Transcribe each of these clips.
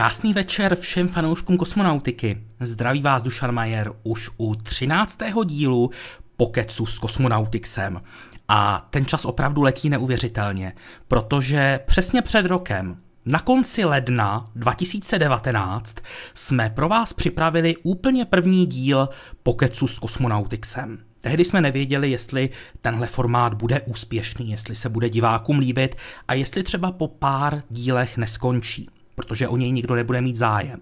Krásný večer všem fanouškům kosmonautiky. Zdraví vás Dušan Majer už u 13. dílu Pokecu s kosmonautixem. A ten čas opravdu letí neuvěřitelně, protože přesně před rokem, na konci ledna 2019 jsme pro vás připravili úplně první díl Pokecu s kosmonautixem. Tehdy jsme nevěděli, jestli tenhle formát bude úspěšný, jestli se bude divákům líbit a jestli třeba po pár dílech neskončí protože o něj nikdo nebude mít zájem.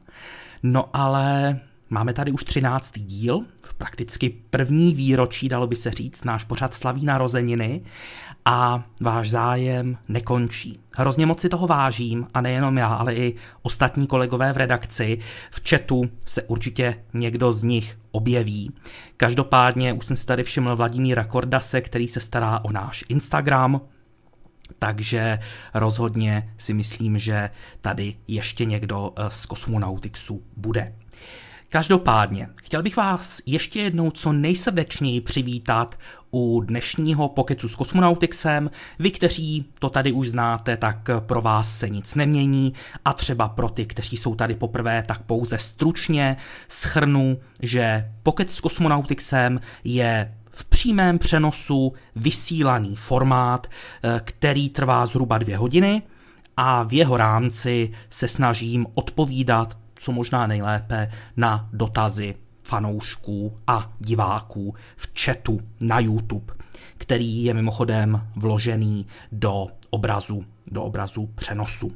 No ale máme tady už 13. díl, v prakticky první výročí, dalo by se říct, náš pořad slaví narozeniny a váš zájem nekončí. Hrozně moc si toho vážím a nejenom já, ale i ostatní kolegové v redakci. V chatu se určitě někdo z nich objeví. Každopádně už jsem si tady všiml Vladimíra Kordase, který se stará o náš Instagram, takže rozhodně si myslím, že tady ještě někdo eh, z kosmonautixu bude. Každopádně, chtěl bych vás ještě jednou co nejsrdečněji přivítat u dnešního pokecu s kosmonautixem. Vy, kteří to tady už znáte, tak pro vás se nic nemění a třeba pro ty, kteří jsou tady poprvé, tak pouze stručně schrnu, že pokec s kosmonautixem je v přímém přenosu vysílaný formát, eh, který trvá zhruba dvě hodiny a v jeho rámci se snažím odpovídat co možná nejlépe na dotazy fanoušků a diváků v chatu na YouTube, který je mimochodem vložený do obrazu, do obrazu přenosu.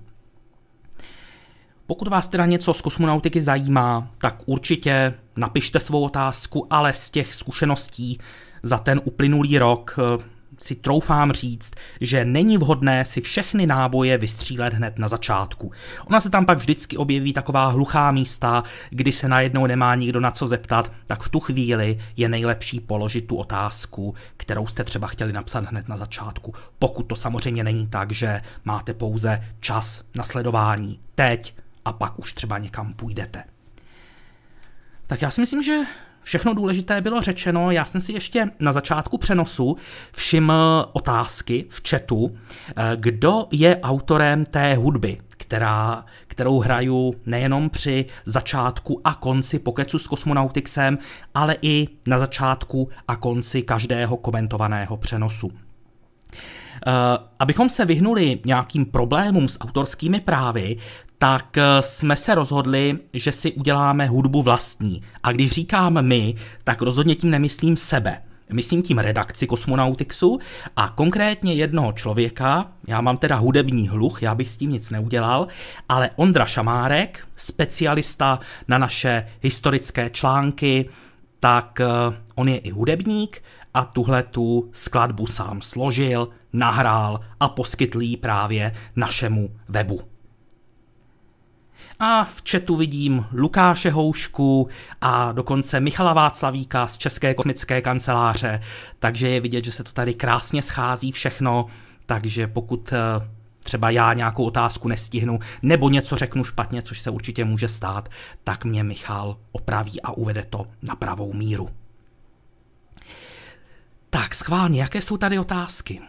Pokud vás teda něco z kosmonautiky zajímá, tak určitě napište svou otázku, ale z těch zkušeností za ten uplynulý rok eh, si troufám říct, že není vhodné si všechny náboje vystřílet hned na začátku. Ona se tam pak vždycky objeví taková hluchá místa, kdy se najednou nemá nikdo na co zeptat, tak v tu chvíli je nejlepší položit tu otázku, kterou jste třeba chtěli napsat hned na začátku. Pokud to samozřejmě není tak, že máte pouze čas na sledování teď a pak už třeba někam půjdete. Tak já si myslím, že Všechno důležité bylo řečeno, já jsem si ještě na začátku přenosu všiml otázky v chatu, eh, kdo je autorem té hudby, která, kterou hraju nejenom při začátku a konci pokecu s kosmonautixem, ale i na začátku a konci každého komentovaného přenosu. Uh, abychom se vyhnuli nějakým problémům s autorskými právy, tak eh, jsme se rozhodli, že si uděláme hudbu vlastní. A když říkám my, tak rozhodně tím nemyslím sebe. Myslím tím redakci Kosmonautixu a konkrétně jednoho člověka, já mám teda hudební hluch, já bych s tím nic neudělal, ale Ondra Šamárek, specialista na naše historické články, tak eh, on je i hudebník a tuhle tu skladbu sám složil, nahrál a poskytl právě našemu webu. A v chatu vidím Lukáše Houšku a dokonce Michala Václavíka z České kosmické kanceláře, takže je vidět, že se to tady krásně schází všechno, takže pokud eh, třeba já nějakou otázku nestihnu, nebo něco řeknu špatně, což se určitě může stát, tak mě Michal opraví a uvede to na pravou míru. Tak schválně, jaké jsou tady otázky?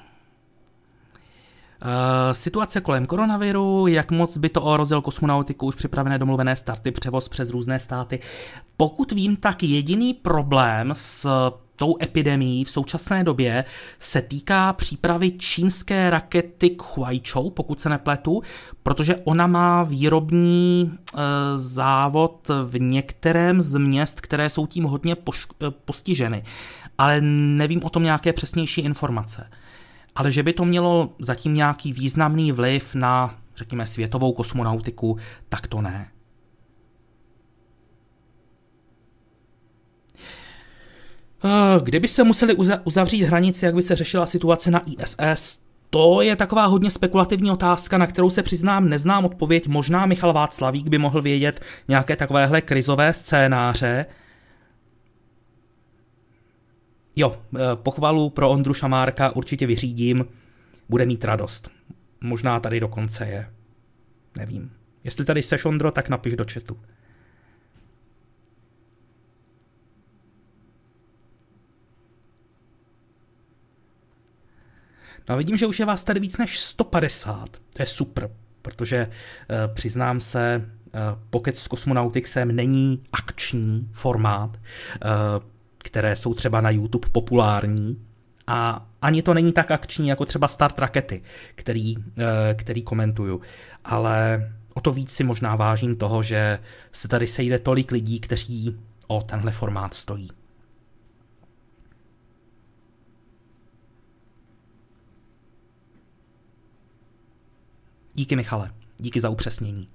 Uh, situace kolem koronaviru, jak moc by to ohrozil kosmonautiku, už připravené domluvené starty, převoz přes různé státy. Pokud vím, tak jediný problém s tou epidemí v současné době se týká přípravy čínské rakety Huaichou, pokud se nepletu, protože ona má výrobní e, závod v některém z měst, které jsou tím hodně poš- postiženy. Ale nevím o tom nějaké přesnější informace ale že by to mělo zatím nějaký významný vliv na, řekněme, světovou kosmonautiku, tak to ne. Eh, kdyby se museli uzavřít hranice, jak by se řešila situace na ISS, to je taková hodně spekulativní otázka, na kterou se přiznám, neznám odpověď. Možná Michal Václavík by mohl vědět nějaké takovéhle krizové scénáře. Jo, eh, pochvalu pro Ondru Šamárka určitě vyřídím, bude mít radost. Možná tady dokonce je. Nevím. Jestli tady seš, Ondro, tak napiš do chatu. No a vidím, že už je vás tady víc než 150. To je super, protože eh, přiznám se, Pocket s Cosmonauticsem není akční formát, které jsou třeba na YouTube populární, a ani to není tak akční jako třeba Start Rakety, který, který komentuju. Ale o to víc si možná vážím toho, že se tady sejde tolik lidí, kteří o tenhle formát stojí. Díky Michale, díky za upřesnění.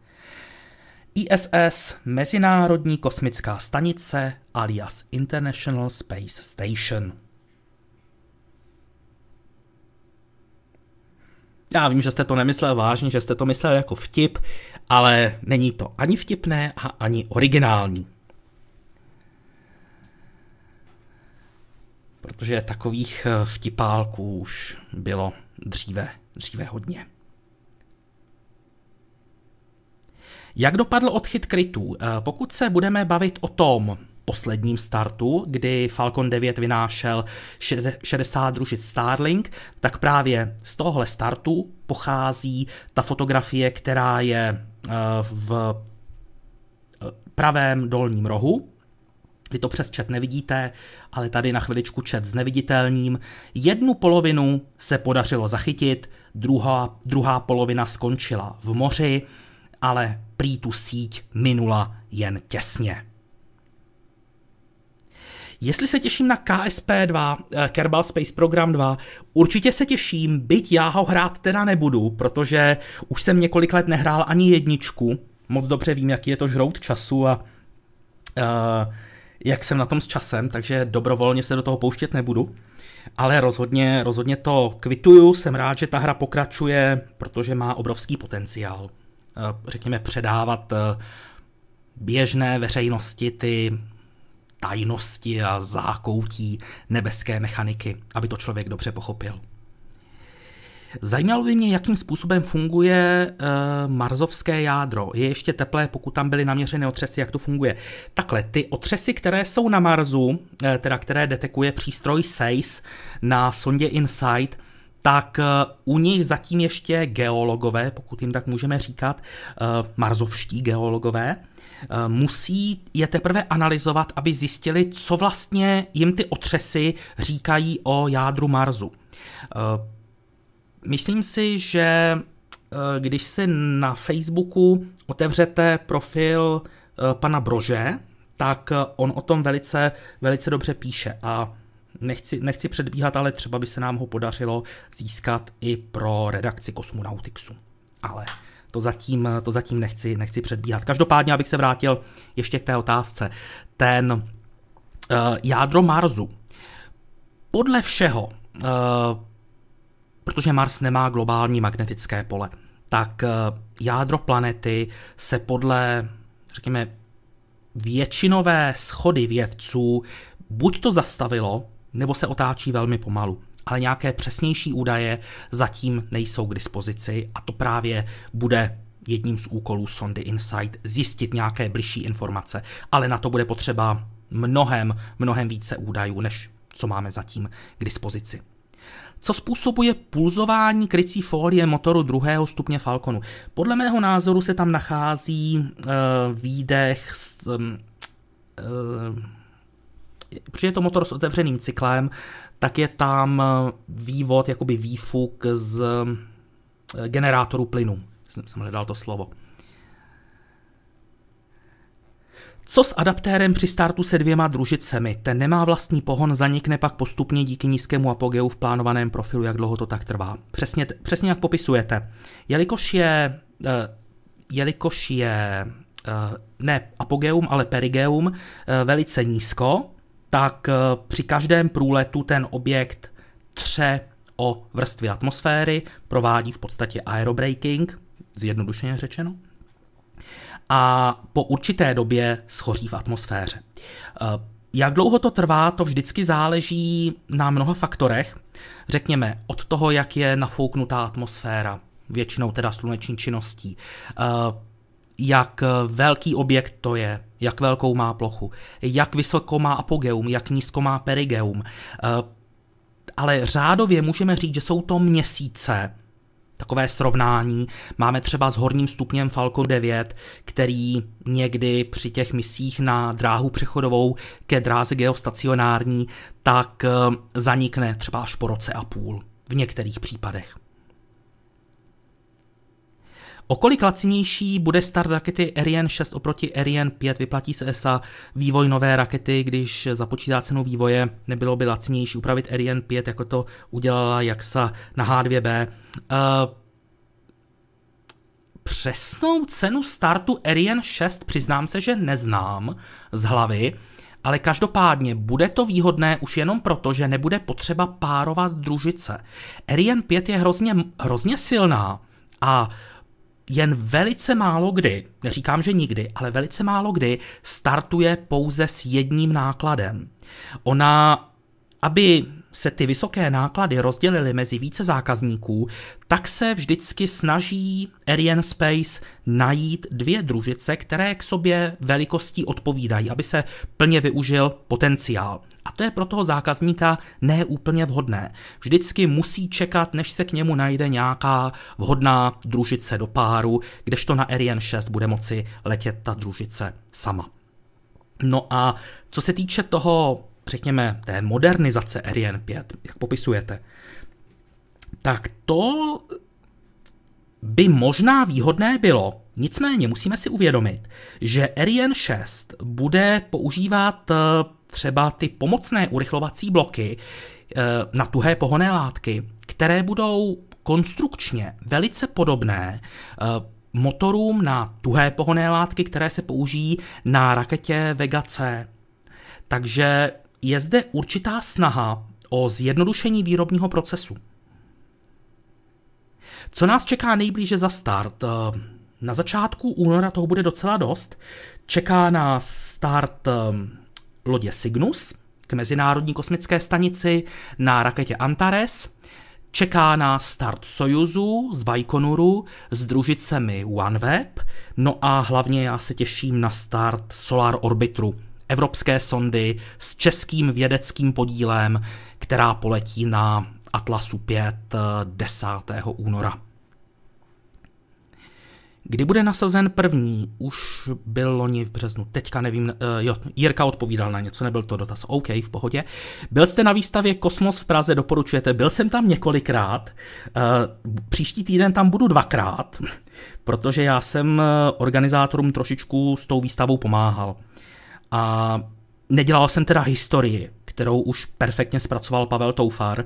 ISS, Mezinárodní kosmická stanice alias International Space Station. Já vím, že jste to nemyslel vážně, že jste to myslel jako vtip, ale není to ani vtipné a ani originální. Protože takových eh, vtipálků už bylo dříve, dříve hodně. Jak dopadl odchyt krytů? Eh, pokud se budeme bavit o tom posledním startu, kdy Falcon 9 vynášel 60 družic Starlink, tak právě z tohohle startu pochází ta fotografie, která je eh, v eh, pravém dolním rohu, vy to přes chat nevidíte, ale tady na chviličku chat s neviditelným. Jednu polovinu se podařilo zachytit, druhá, druhá polovina skončila v moři, ale prý tu síť minula jen těsně. Jestli se těším na KSP2, eh, Kerbal Space Program 2, určitě se těším, byť já ho hrát teda nebudu, protože už jsem několik let nehrál ani jedničku, moc dobře vím, jaký je to žrout času a uh, jak jsem na tom s časem, takže dobrovolně se do toho pouštět nebudu. Ale rozhodně, rozhodně to kvituju, jsem rád, že ta hra pokračuje, protože má obrovský potenciál. Eh, řekněme, předávat eh, běžné veřejnosti ty tajnosti a zákoutí nebeské mechaniky, aby to člověk dobře pochopil. Zajímalo by mě, jakým způsobem funguje uh, marzovské jádro. Je ještě teplé, pokud tam byly naměřené otřesy, jak to funguje. Takhle, ty otřesy, které jsou na Marsu, uh, teda které detekuje přístroj SACE na sondě InSight, tak uh, u nich zatím ještě geologové, pokud jim tak můžeme říkat, uh, marzovští geologové, uh, musí je teprve analyzovat, aby zjistili, co vlastně jim ty otřesy říkají o jádru Marsu. Myslím si, že eh, když si na Facebooku otevřete profil eh, pana Brože, tak eh, on o tom velice, velice dobře píše a nechci, nechci předbíhat, ale třeba by se nám ho podařilo získat i pro redakci Kosmonautixu. Ale to zatím, to zatím nechci, nechci předbíhat. Každopádně, abych se vrátil ještě k té otázce. Ten uh, jádro Marsu. Podle všeho uh, protože Mars nemá globální magnetické pole, tak eh, jádro planety se podle, řekněme, většinové schody vědců buď to zastavilo, nebo se otáčí velmi pomalu. Ale nějaké přesnější údaje zatím nejsou k dispozici a to právě bude jedním z úkolů sondy Insight zjistit nějaké bližší informace, ale na to bude potřeba mnohem, mnohem více údajů, než co máme zatím k dispozici co způsobuje pulzování krycí folie motoru druhého stupně Falconu. Podle mého názoru se tam nachází uh, výdech um, uh, protože je to motor s otevřeným cyklem, tak je tam vývod, jakoby výfuk z generátoru plynu. Jsem, jsem hledal to slovo. Co s adaptérem při startu se dvěma družicemi? Ten nemá vlastní pohon, zanikne pak postupně díky nízkému apogeu v plánovaném profilu, jak dlouho to tak trvá. Přesně, přesně jak popisujete. Jelikož je, uh, jelikož je ne apogeum, ale perigeum velice nízko, tak uh, při každém průletu ten objekt tře o vrstvy atmosféry, provádí v podstatě aerobraking, zjednodušeně řečeno a po určité době schoří v atmosféře. Eh, jak dlouho to trvá, to vždycky záleží na mnoha faktorech. Řekněme, od toho, jak je nafouknutá atmosféra, většinou teda sluneční činností, eh, jak velký objekt to je, jak velkou má plochu, jak vysoko má apogeum, jak nízko má perigeum. Eh, ale řádově můžeme říct, že jsou to měsíce, takové srovnání máme třeba s horním stupněm Falcon 9, který někdy při těch misích na dráhu přechodovou ke dráze geostacionární, tak eh, zanikne třeba až po roce a půl v některých případech. O kolik lacinější bude start rakety Ariane 6 oproti Ariane 5? Vyplatí se ESA vývoj nové rakety, když započítá cenu vývoje, nebylo by lacinější upravit Ariane 5, jako to udělala JAXA na H2B. Uh, eh, přesnou cenu startu Ariane 6 přiznám se, že neznám z hlavy, ale každopádně bude to výhodné už jenom proto, že nebude potřeba párovat družice. Ariane 5 je hrozně, hrozně silná a jen velice málo kdy, neříkám, že nikdy, ale velice málo kdy startuje pouze s jedním nákladem. Ona, aby se ty vysoké náklady rozdělily mezi více zákazníků, tak se vždycky snaží Ariane Space najít dvě družice, které k sobě velikostí odpovídají, aby se plně využil potenciál. A to je pro toho zákazníka neúplně vhodné. Vždycky musí čekat, než se k němu najde nějaká vhodná družice do páru, kdežto na Ariane 6 bude moci letět ta družice sama. No a co se týče toho řekněme, té modernizace Ariane 5, jak popisujete, tak to by možná výhodné bylo. Nicméně musíme si uvědomit, že Ariane 6 bude používat eh, třeba ty pomocné urychlovací bloky eh, na tuhé pohonné látky, které budou konstrukčně velice podobné eh, motorům na tuhé pohonné látky, které se použijí na raketě Vega C. Takže je zde určitá snaha o zjednodušení výrobního procesu. Co nás čeká nejblíže za start? Eh, na začátku února toho bude docela dost. Čeká nás start lodě Cygnus k Mezinárodní kosmické stanici na raketě Antares. Čeká nás start Sojuzu z Baikonuru s družicemi OneWeb. No a hlavně já se těším na start Solar Orbitru evropské sondy s českým vědeckým podílem, která poletí na Atlasu 5 10. února. Kdy bude nasazen první? Už byl loni v březnu. Teďka nevím, uh, jo, Jirka odpovídal na něco, nebyl to dotaz. OK, v pohodě. Byl jste na výstavě Kosmos v Praze, doporučujete? Byl jsem tam několikrát. Uh, příští týden tam budu dvakrát, protože já jsem eh, organizátorům trošičku s tou výstavou pomáhal. A nedělal jsem teda historii, kterou už perfektně zpracoval Pavel Toufar.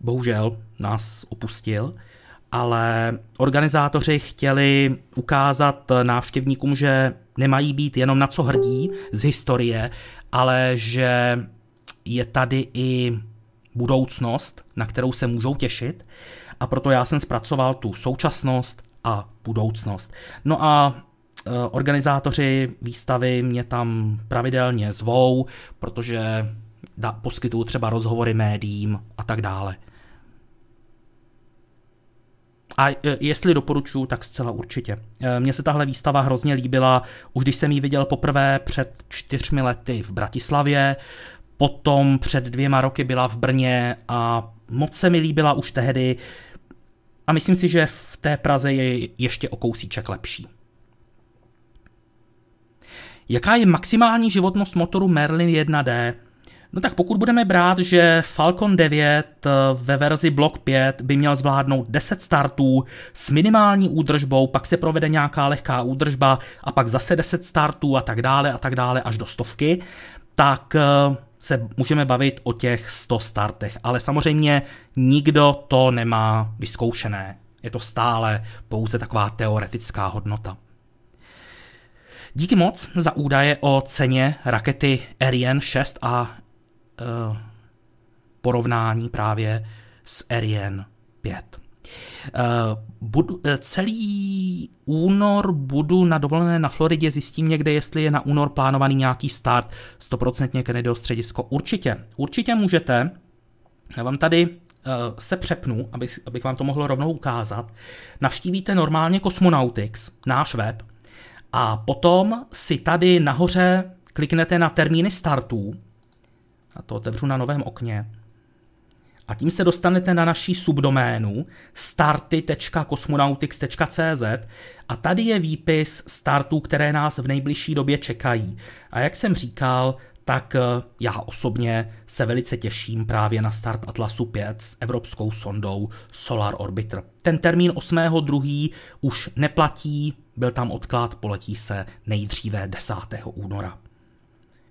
Bohužel nás opustil, ale organizátoři chtěli ukázat návštěvníkům, že nemají být jenom na co hrdí z historie, ale že je tady i budoucnost, na kterou se můžou těšit. A proto já jsem zpracoval tu současnost a budoucnost. No a Eh, organizátoři výstavy mě tam pravidelně zvou, protože poskytují třeba rozhovory médiím a tak dále. A eh, jestli doporučuji, tak zcela určitě. Eh, mně se tahle výstava hrozně líbila, už když jsem ji viděl poprvé před čtyřmi lety v Bratislavě, potom před dvěma roky byla v Brně a moc se mi líbila už tehdy a myslím si, že v té Praze je ještě o kousíček lepší. Jaká je maximální životnost motoru Merlin 1D? No tak pokud budeme brát, že Falcon 9 eh, ve verzi Block 5 by měl zvládnout 10 startů s minimální údržbou, pak se provede nějaká lehká údržba a pak zase 10 startů a tak dále a tak dále až do stovky, tak eh, se můžeme bavit o těch 100 startech. Ale samozřejmě nikdo to nemá vyzkoušené. Je to stále pouze taková teoretická hodnota. Díky moc za údaje o ceně rakety Ariane 6 a porovnání právě s Ariane 5. Uh, budu, uh, celý únor budu na dovolené na Floridě, zjistím někde, jestli je na únor plánovaný nějaký start 100% Kennedyho středisko. Určitě, určitě můžete. Já vám tady se přepnu, abych, abych vám to mohl rovnou ukázat. Navštívíte normálně Cosmonautics, náš web, a potom si tady nahoře kliknete na termíny startů. A to otevřu na novém okně. A tím se dostanete na naší subdoménu starty.cosmonautics.cz a tady je výpis startů, které nás v nejbližší době čekají. A jak jsem říkal, tak eh, já osobně se velice těším právě na start Atlasu 5 s evropskou sondou Solar Orbiter. Ten termín 8.2. už neplatí, byl tam odklad, poletí se nejdříve 10. února.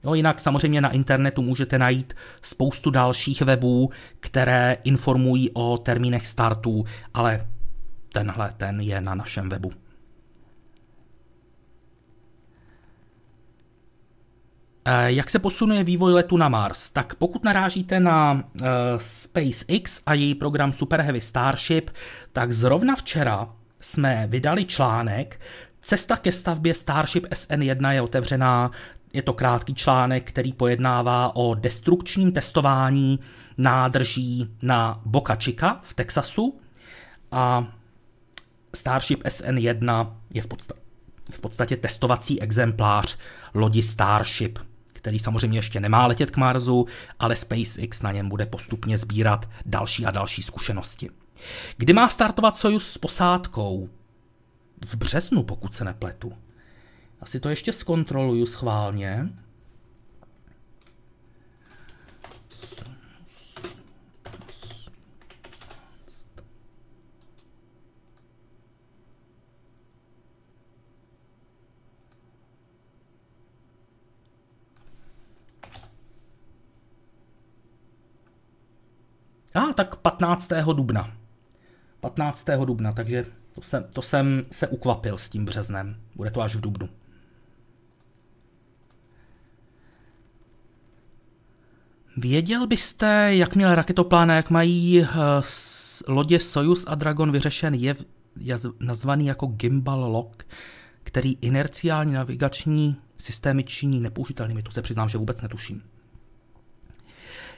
Jo, jinak samozřejmě na internetu můžete najít spoustu dalších webů, které informují o termínech startů, ale tenhle ten je na našem webu. Eh, jak se posunuje vývoj letu na Mars? Tak pokud narážíte na uh, SpaceX a její program Super Heavy Starship, tak zrovna včera jsme vydali článek Cesta ke stavbě Starship SN1 je otevřená. Je to krátký článek, který pojednává o destrukčním testování nádrží na Boca Chica v Texasu. A Starship SN1 je v podstatě, v podstatě testovací exemplář lodi Starship který samozřejmě ještě nemá letět k Marsu, ale SpaceX na něm bude postupně sbírat další a další zkušenosti. Kdy má startovat Soyuz s posádkou? V březnu, pokud se nepletu. Asi to ještě zkontroluju schválně. A ah, tak 15. dubna. 15. dubna, takže to jsem, to jsem se ukvapil s tím březnem. Bude to až v dubnu. Věděl byste, jak měl raketoplán, jak mají uh, lodě Soyuz a Dragon vyřešen je, je nazvaný jako gimbal lock, který inerciální navigační systémy činí nepoužitelnými. To se přiznám, že vůbec netuším.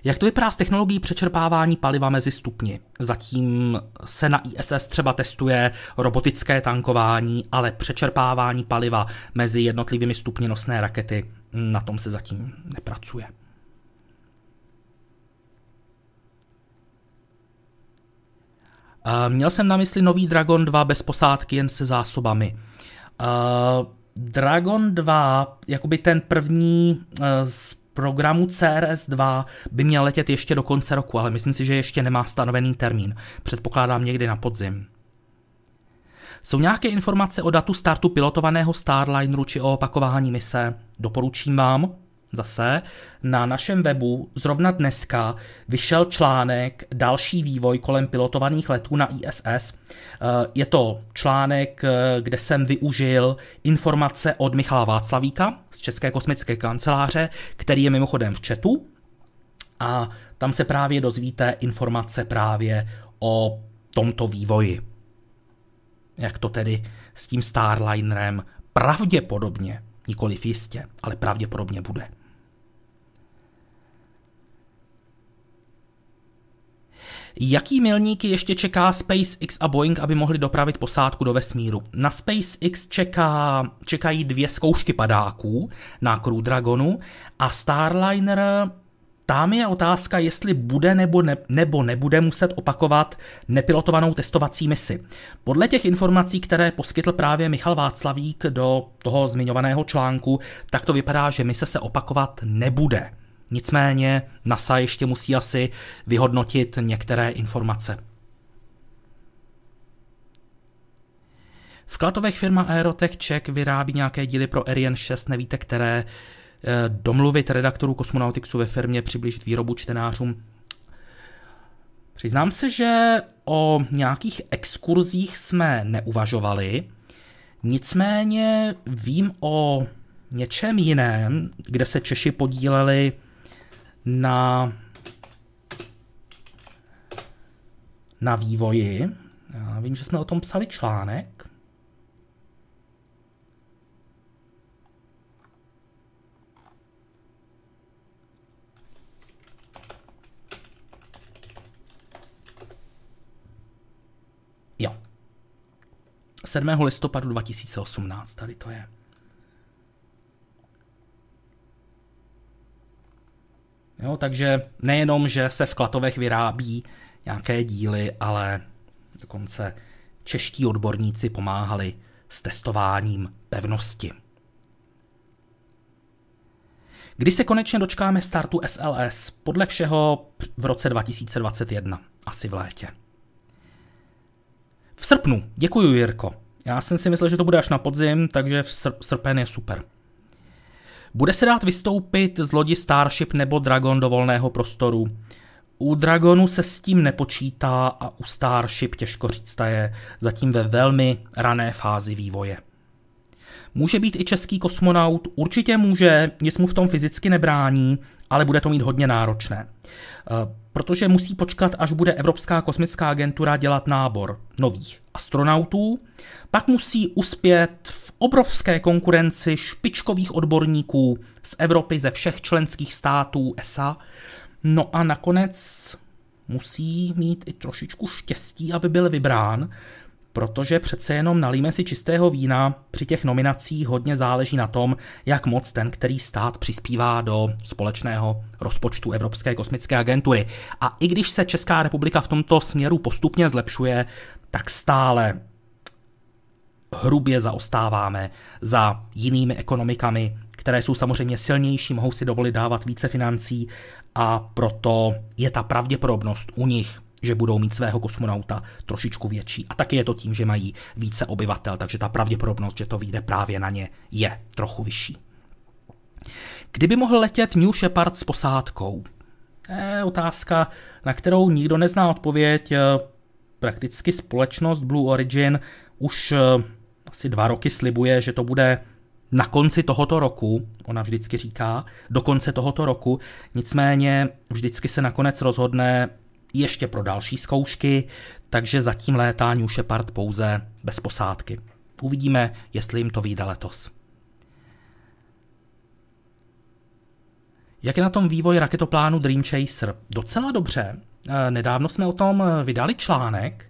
Jak to vypadá s technologií přečerpávání paliva mezi stupni? Zatím se na ISS třeba testuje robotické tankování, ale přečerpávání paliva mezi jednotlivými stupni nosné rakety, na tom se zatím nepracuje. Měl jsem na mysli nový Dragon 2 bez posádky, jen se zásobami. Dragon 2, jakoby ten první z programu CRS-2 by měl letět ještě do konce roku, ale myslím si, že ještě nemá stanovený termín. Předpokládám někdy na podzim. Jsou nějaké informace o datu startu pilotovaného Starlineru či o opakování mise? Doporučím vám, Zase na našem webu zrovna dneska vyšel článek Další vývoj kolem pilotovaných letů na ISS. Eh, je to článek, eh, kde jsem využil informace od Michala Václavíka z České kosmické kanceláře, který je mimochodem v chatu. A tam se právě dozvíte informace právě o tomto vývoji. Jak to tedy s tím Starlinerem pravděpodobně, nikoliv jistě, ale pravděpodobně bude. Jaký milníky ještě čeká SpaceX a Boeing, aby mohli dopravit posádku do vesmíru? Na SpaceX čeká, čekají dvě zkoušky padáků na Crew Dragonu a Starliner tam je otázka, jestli bude nebo, ne, nebo nebude muset opakovat nepilotovanou testovací misi. Podle těch informací, které poskytl právě Michal Václavík do toho zmiňovaného článku, tak to vypadá, že mise se opakovat nebude. Nicméně NASA ještě musí asi vyhodnotit některé informace. V Klatovech firma Aerotech Czech vyrábí nějaké díly pro Ariane 6, nevíte které, eh, domluvit redaktorů Cosmonautixu ve firmě, přiblížit výrobu čtenářům. Přiznám se, že o nějakých exkurzích jsme neuvažovali, nicméně vím o něčem jiném, kde se Češi podíleli na, na vývoji. Já vím, že jsme o tom psali článek. Jo. 7. listopadu 2018, tady to je. Jo, takže nejenom, že se v Klatovech vyrábí nějaké díly, ale dokonce čeští odborníci pomáhali s testováním pevnosti. Kdy se konečně dočkáme startu SLS? Podle všeho v roce 2021, asi v létě. V srpnu. Děkuji, Jirko. Já jsem si myslel, že to bude až na podzim, takže v srp- srpen je super. Bude se dát vystoupit z lodi Starship nebo Dragon do volného prostoru? U Dragonu se s tím nepočítá a u Starship těžko říct, je zatím ve velmi rané fázi vývoje. Může být i český kosmonaut, určitě může, nic mu v tom fyzicky nebrání, ale bude to mít hodně náročné. Eh, protože musí počkat, až bude Evropská kosmická agentura dělat nábor nových astronautů, pak musí uspět v obrovské konkurenci špičkových odborníků z Evropy ze všech členských států ESA, no a nakonec musí mít i trošičku štěstí, aby byl vybrán, protože přece jenom nalíme si čistého vína, při těch nominacích hodně záleží na tom, jak moc ten, který stát přispívá do společného rozpočtu Evropské kosmické agentury. A i když se Česká republika v tomto směru postupně zlepšuje, tak stále hrubě zaostáváme za jinými ekonomikami, které jsou samozřejmě silnější, mohou si dovolit dávat více financí a proto je ta pravděpodobnost u nich že budou mít svého kosmonauta trošičku větší. A taky je to tím, že mají více obyvatel, takže ta pravděpodobnost, že to vyjde právě na ně, je trochu vyšší. Kdyby mohl letět New Shepard s posádkou? Je otázka, na kterou nikdo nezná odpověď. Prakticky společnost Blue Origin už eh, asi dva roky slibuje, že to bude na konci tohoto roku, ona vždycky říká, do konce tohoto roku, nicméně vždycky se nakonec rozhodne ještě pro další zkoušky, takže zatím létá New Shepard pouze bez posádky. Uvidíme, jestli jim to vyjde letos. Jak je na tom vývoj raketoplánu Dream Chaser? Docela dobře. Eh, nedávno jsme o tom eh, vydali článek.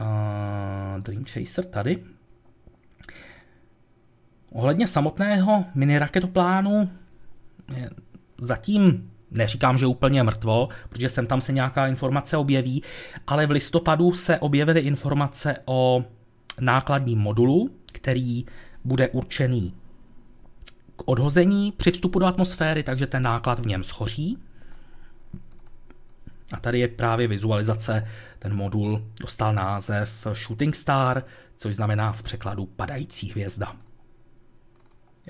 Uh, Dream Chaser tady. Ohledně samotného mini raketoplánu zatím neříkám, že úplně mrtvo, protože sem tam se nějaká informace objeví, ale v listopadu se objevily informace o nákladním modulu, který bude určený k odhození při vstupu do atmosféry, takže ten náklad v něm schoří. A tady je právě vizualizace, ten modul dostal název Shooting Star, což znamená v překladu padající hvězda.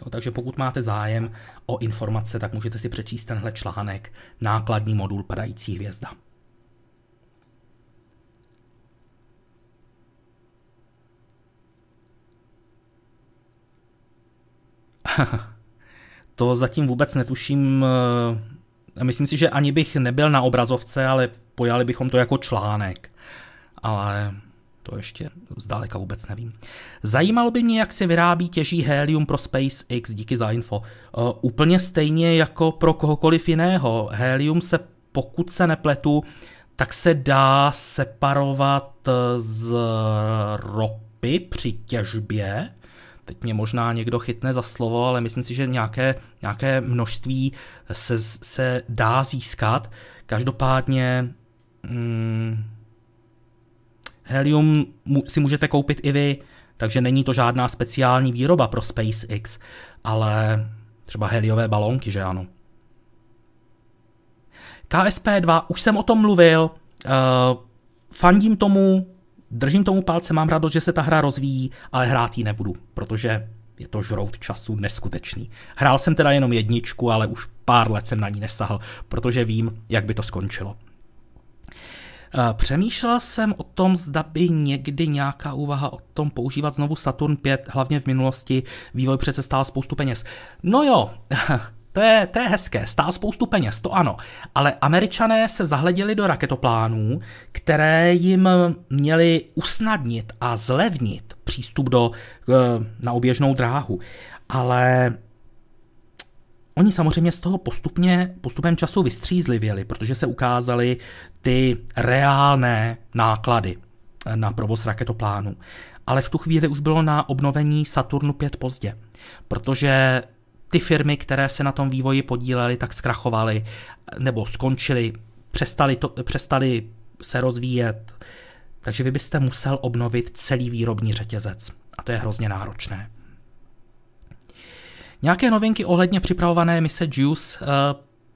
Jo, takže pokud máte zájem o informace, tak můžete si přečíst tenhle článek Nákladní modul padající hvězda. to zatím vůbec netuším. Eh, myslím si, že ani bych nebyl na obrazovce, ale pojali bychom to jako článek. Ale to ještě zdaleka vůbec nevím. Zajímalo by mě, jak se vyrábí těží helium pro SpaceX, díky za info. Uh, úplně stejně jako pro kohokoliv jiného. Helium se, pokud se nepletu, tak se dá separovat e, z ropy při těžbě. Teď mě možná někdo chytne za slovo, ale myslím si, že nějaké, nějaké množství se, se dá získat. Každopádně... Hmm, Helium si můžete koupit i vy, takže není to žádná speciální výroba pro SpaceX, ale třeba heliové balónky, že ano. KSP2, už jsem o tom mluvil, uh, fandím tomu, držím tomu palce, mám radost, že se ta hra rozvíjí, ale hrát ji nebudu, protože je to žrout času neskutečný. Hrál jsem teda jenom jedničku, ale už pár let jsem na ní nesahl, protože vím, jak by to skončilo. Přemýšlel jsem o tom, zda by někdy nějaká úvaha o tom používat znovu Saturn 5, hlavně v minulosti. Vývoj přece stál spoustu peněz. No jo, to je, to je hezké, stál spoustu peněz, to ano. Ale američané se zahleděli do raketoplánů, které jim měly usnadnit a zlevnit přístup do, eh, na oběžnou dráhu. Ale Oni samozřejmě z toho postupně, postupem času vystřízlivěli, protože se ukázaly ty reálné náklady na provoz raketoplánu. ale v tu chvíli už bylo na obnovení Saturnu 5 pozdě, protože ty firmy, které se na tom vývoji podílely, tak zkrachovaly nebo skončily, přestali, to, přestali se rozvíjet, takže vy byste musel obnovit celý výrobní řetězec a to je hrozně náročné. Nějaké novinky ohledně připravované mise JUICE uh,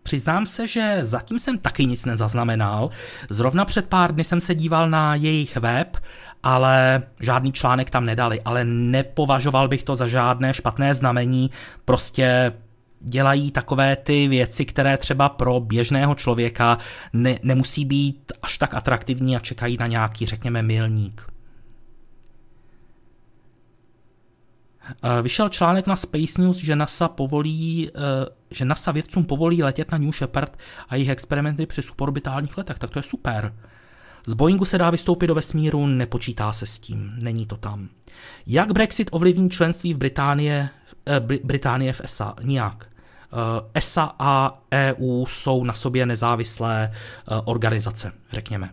Přiznám se, že zatím jsem taky nic nezaznamenal. Zrovna před pár dny jsem se díval na jejich web, ale žádný článek tam nedali, ale nepovažoval bych to za žádné špatné znamení, prostě dělají takové ty věci, které třeba pro běžného člověka ne, nemusí být až tak atraktivní a čekají na nějaký, řekněme, milník. Vyšel článek na Space News, že NASA povolí, eh, že NASA vědcům povolí letět na New Shepard a jejich experimenty při suborbitálních letech, tak to je super. Z Boeingu se dá vystoupit do vesmíru, nepočítá se s tím, není to tam. Jak Brexit ovlivní členství v Británie, eh, Británie v ESA? Nijak. Eh, ESA a EU jsou na sobě nezávislé eh, organizace, řekněme.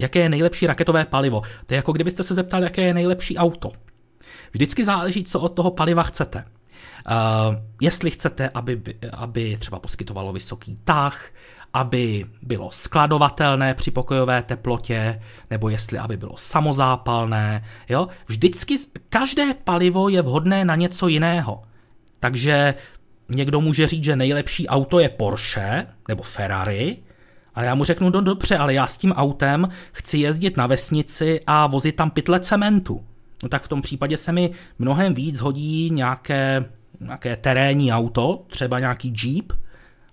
Jaké je nejlepší raketové palivo? To je jako kdybyste se zeptali, jaké je nejlepší auto. Vždycky záleží, co od toho paliva chcete. Uh, jestli chcete, aby, aby třeba poskytovalo vysoký tah, aby bylo skladovatelné při pokojové teplotě, nebo jestli aby bylo samozápalné. Jo? Vždycky každé palivo je vhodné na něco jiného. Takže někdo může říct, že nejlepší auto je Porsche nebo Ferrari, ale já mu řeknu, no dobře, ale já s tím autem chci jezdit na vesnici a vozit tam pytle cementu. No tak v tom případě se mi mnohem víc hodí nějaké, nějaké terénní auto, třeba nějaký Jeep,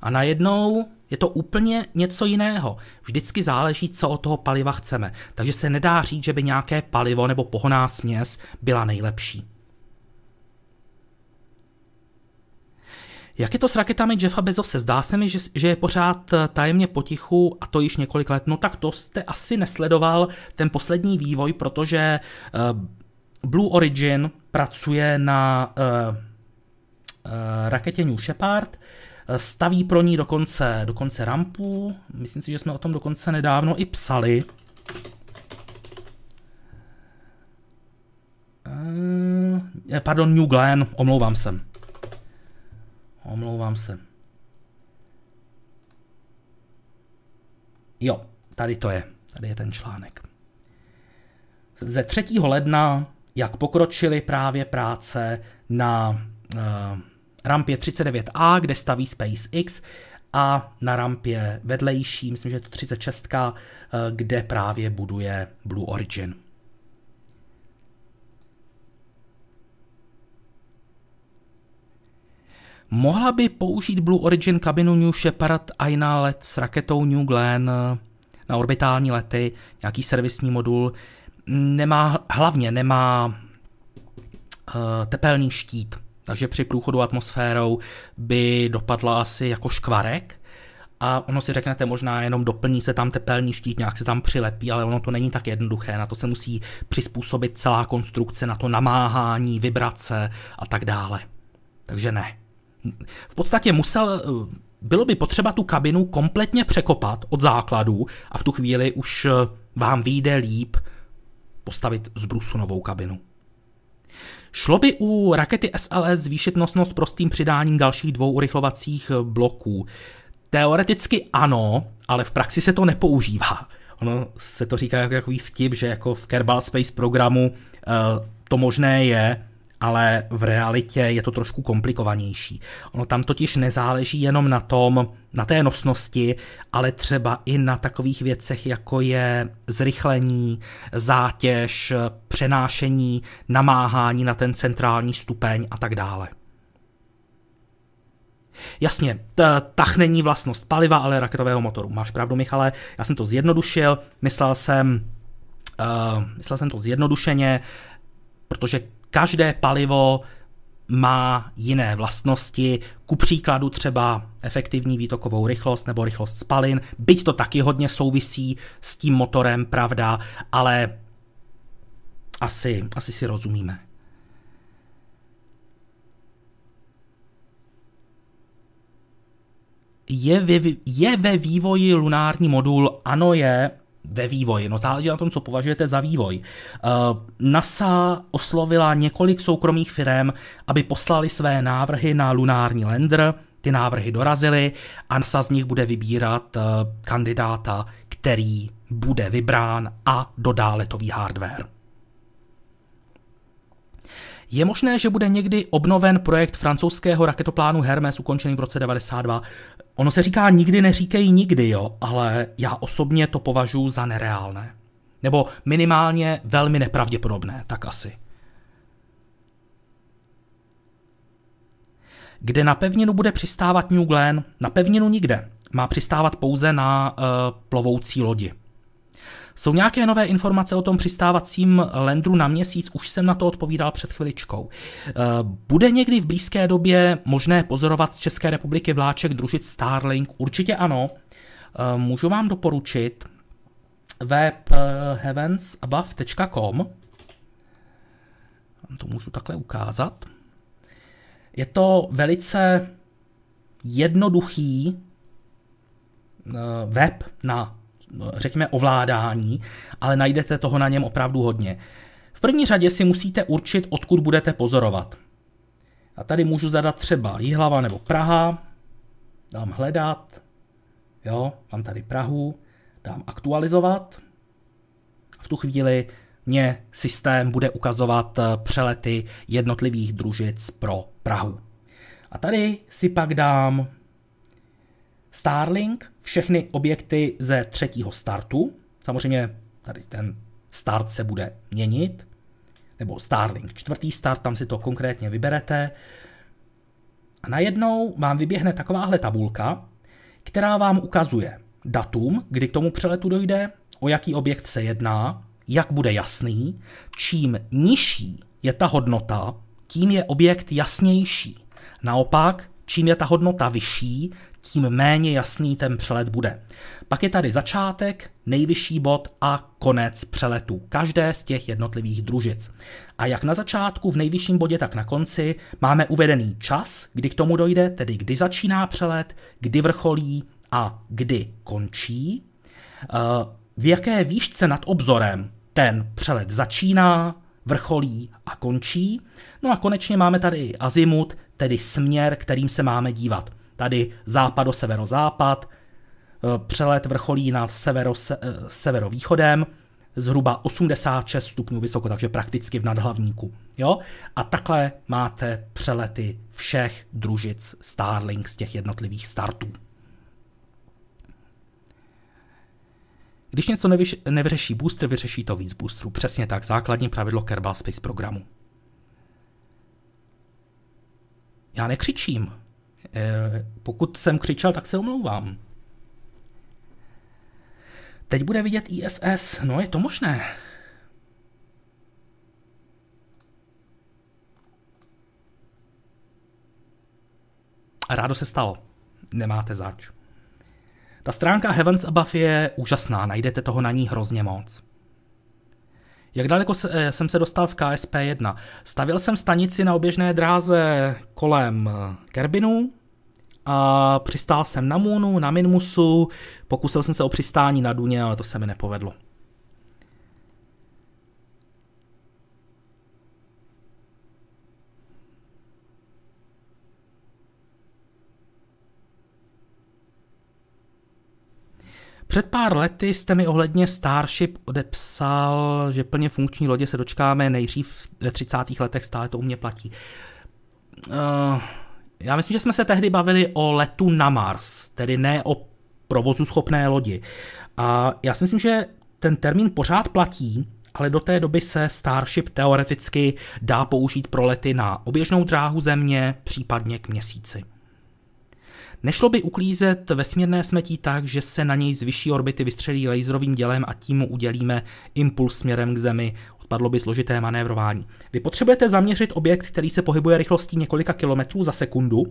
a najednou je to úplně něco jiného. Vždycky záleží, co od toho paliva chceme. Takže se nedá říct, že by nějaké palivo nebo pohoná směs byla nejlepší. Jak je to s raketami Jeffa Bezose? Zdá se mi, že, že je pořád eh, tajemně potichu a to již několik let. No tak to jste asi nesledoval ten poslední vývoj, protože uh, Blue Origin pracuje na uh, uh, raketě New Shepard, staví pro ní dokonce, dokonce rampu, myslím si, že jsme o tom dokonce nedávno i psali. Uh, pardon, New Glen, omlouvám se. Omlouvám se. Jo, tady to je. Tady je ten článek. Ze 3. ledna, jak pokročily právě práce na uh, rampě 39A, kde staví SpaceX, a na rampě vedlejší, myslím, že je to 36, eh, kde právě buduje Blue Origin. Mohla by použít Blue Origin kabinu New Shepard i na let s raketou New Glenn eh, na orbitální lety, nějaký servisní modul. Nemá, hlavně nemá uh, tepelný štít takže při průchodu atmosférou by dopadla asi jako škvarek. A ono si řeknete, možná jenom doplní se tam tepelný štít, nějak se tam přilepí, ale ono to není tak jednoduché. Na to se musí přizpůsobit celá konstrukce, na to namáhání, vibrace a tak dále. Takže ne. V podstatě musel, bylo by potřeba tu kabinu kompletně překopat od základů a v tu chvíli už vám vyjde líp postavit z brusu novou kabinu. Šlo by u rakety SLS zvýšit nosnost prostým přidáním dalších dvou urychlovacích bloků. Teoreticky ano, ale v praxi se to nepoužívá. Ono se to říká jako takový vtip, že jako v Kerbal Space programu uh, to možné je, ale v realitě je to trošku komplikovanější. Ono tam totiž nezáleží jenom na tom, na té nosnosti, ale třeba i na takových věcech, jako je zrychlení, zátěž, přenášení, namáhání na ten centrální stupeň a tak dále. Jasně, tah není vlastnost paliva, ale raketového motoru. Máš pravdu, Michale, já jsem to zjednodušil, myslel jsem, uh, myslel jsem to zjednodušeně, protože každé palivo má jiné vlastnosti, ku příkladu třeba efektivní výtokovou rychlost nebo rychlost spalin, byť to taky hodně souvisí s tím motorem, pravda, ale asi, asi si rozumíme. Je ve, je ve vývoji lunární modul? Ano je, ve vývoji. No záleží na tom, co považujete za vývoj. Uh, NASA oslovila několik soukromých firm, aby poslali své návrhy na lunární lander, ty návrhy dorazily a NASA z nich bude vybírat uh, kandidáta, který bude vybrán a dodá letový hardware. Je možné, že bude někdy obnoven projekt francouzského raketoplánu Hermes ukončený v roce 92. Ono se říká nikdy neříkej nikdy, jo, ale já osobně to považuji za nereálné. Nebo minimálně velmi nepravděpodobné, tak asi. Kde na pevninu bude přistávat New Glenn? Na pevninu nikde. Má přistávat pouze na uh, plovoucí lodi. Jsou nějaké nové informace o tom přistávacím lendru na měsíc? Už jsem na to odpovídal před chviličkou. Eh, bude někdy v blízké době možné pozorovat z České republiky vláček družit Starlink? Určitě ano. Eh, můžu vám doporučit web eh, heavensabove.com. To můžu takhle ukázat. Je to velice jednoduchý web na řekněme, ovládání, ale najdete toho na něm opravdu hodně. V první řadě si musíte určit, odkud budete pozorovat. A tady můžu zadat třeba Jihlava nebo Praha, dám hledat, jo, mám tady Prahu, dám aktualizovat. V tu chvíli mě systém bude ukazovat eh, přelety jednotlivých družic pro Prahu. A tady si pak dám Starlink, všechny objekty ze třetího startu. Samozřejmě tady ten start se bude měnit, nebo Starlink čtvrtý start, tam si to konkrétně vyberete. A najednou vám vyběhne takováhle tabulka, která vám ukazuje datum, kdy k tomu přeletu dojde, o jaký objekt se jedná, jak bude jasný. Čím nižší je ta hodnota, tím je objekt jasnější. Naopak, čím je ta hodnota vyšší, tím méně jasný ten přelet bude. Pak je tady začátek, nejvyšší bod a konec přeletu, každé z těch jednotlivých družic. A jak na začátku, v nejvyšším bodě, tak na konci máme uvedený čas, kdy k tomu dojde, tedy kdy začíná přelet, kdy vrcholí a kdy končí. Eh, v jaké výšce nad obzorem ten přelet začíná, vrcholí a končí. No a konečně máme tady azimut, tedy směr, kterým se máme dívat. Tady západ severozápad, eh, přelet vrcholí na severo, se, eh, severovýchodem, zhruba 86 stupňů vysoko, takže prakticky v nadhlavníku. Jo? A takhle máte přelety všech družic Starlink z těch jednotlivých startů. Když něco nevyš, nevyřeší booster, vyřeší to víc boosterů. Přesně tak, základní pravidlo Kerbal Space programu. Já nekřičím. Eh, pokud jsem křičel, tak se omlouvám. Teď bude vidět ISS. No, je to možné. A rádo se stalo. Nemáte zač. Ta stránka Heavens Above je úžasná, najdete toho na ní hrozně moc. Jak daleko eh, jsem se dostal v KSP1? Stavil jsem stanici na oběžné dráze kolem eh, Kerbinu, a přistál jsem na Moonu, na Minmusu, pokusil jsem se o přistání na Duně, ale to se mi nepovedlo. Před pár lety jste mi ohledně Starship odepsal, že plně funkční lodě se dočkáme nejdřív ve 30. letech, stále to u mě platí. Uh, já myslím, že jsme se tehdy bavili o letu na Mars, tedy ne o provozu schopné lodi. A já si myslím, že ten termín pořád platí, ale do té doby se Starship teoreticky dá použít pro lety na oběžnou dráhu Země, případně k měsíci. Nešlo by uklízet vesmírné smetí tak, že se na něj z vyšší orbity vystřelí laserovým dělem a tím mu udělíme impuls směrem k Zemi, odpadlo by složité manévrování. Vy potřebujete zaměřit objekt, který se pohybuje rychlostí několika kilometrů za sekundu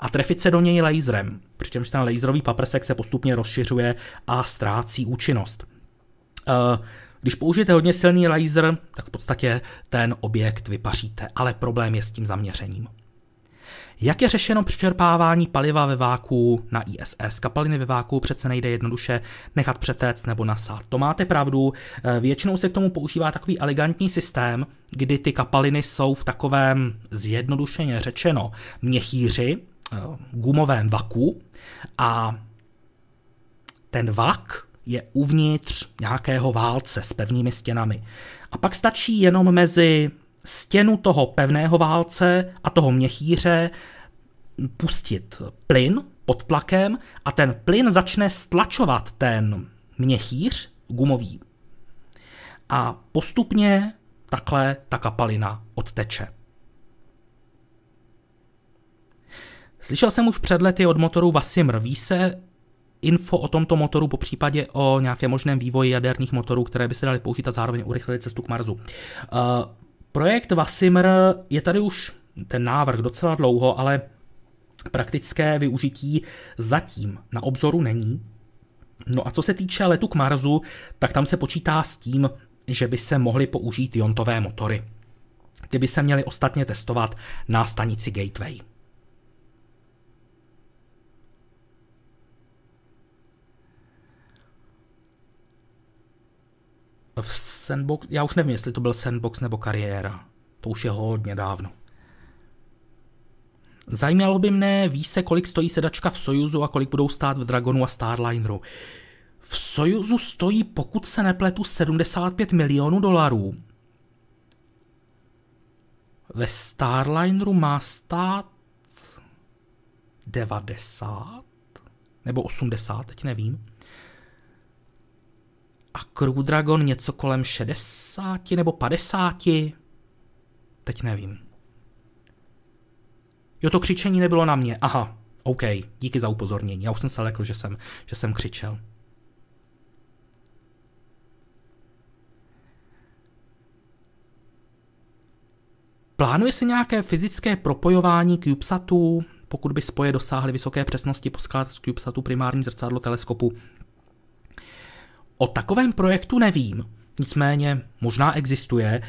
a trefit se do něj laserem, přičemž ten laserový paprsek se postupně rozšiřuje a ztrácí účinnost. Uh, když použijete hodně silný laser, tak v podstatě ten objekt vypaříte, ale problém je s tím zaměřením. Jak je řešeno přečerpávání paliva ve váku na ISS? Kapaliny ve váku přece nejde jednoduše nechat přetéct nebo nasát. To máte pravdu, eh, většinou se k tomu používá takový elegantní systém, kdy ty kapaliny jsou v takovém zjednodušeně řečeno měchýři, eh, gumovém vaku a ten vak je uvnitř nějakého válce s pevnými stěnami. A pak stačí jenom mezi stěnu toho pevného válce a toho měchýře pustit plyn pod tlakem a ten plyn začne stlačovat ten měchýř gumový. A postupně takhle ta kapalina odteče. Slyšel jsem už před lety od motoru Vasimr. Ví se info o tomto motoru, po případě o nějaké možném vývoji jaderných motorů, které by se daly použít a zároveň urychlit cestu k Marsu. Uh, projekt Vasimr je tady už ten návrh docela dlouho, ale praktické využití zatím na obzoru není. No a co se týče letu k Marsu, tak tam se počítá s tím, že by se mohly použít jontové motory. Ty by se měly ostatně testovat na stanici Gateway. V Sandbox, já už nevím, jestli to byl Sandbox nebo kariéra. To už je hodně dávno. Zajímalo by mne, ví se, kolik stojí sedačka v Sojuzu a kolik budou stát v Dragonu a Starlineru. V Sojuzu stojí, pokud se nepletu, 75 milionů dolarů. Ve Starlineru má stát 90 nebo 80, teď nevím a Crew Dragon něco kolem 60 nebo 50. Teď nevím. Jo, to křičení nebylo na mě. Aha, OK, díky za upozornění. Já už jsem se lekl, že jsem, že jsem křičel. Plánuje se nějaké fyzické propojování CubeSatů, pokud by spoje dosáhly vysoké přesnosti poskládat z CubeSatu primární zrcadlo teleskopu O takovém projektu nevím, nicméně možná existuje. E,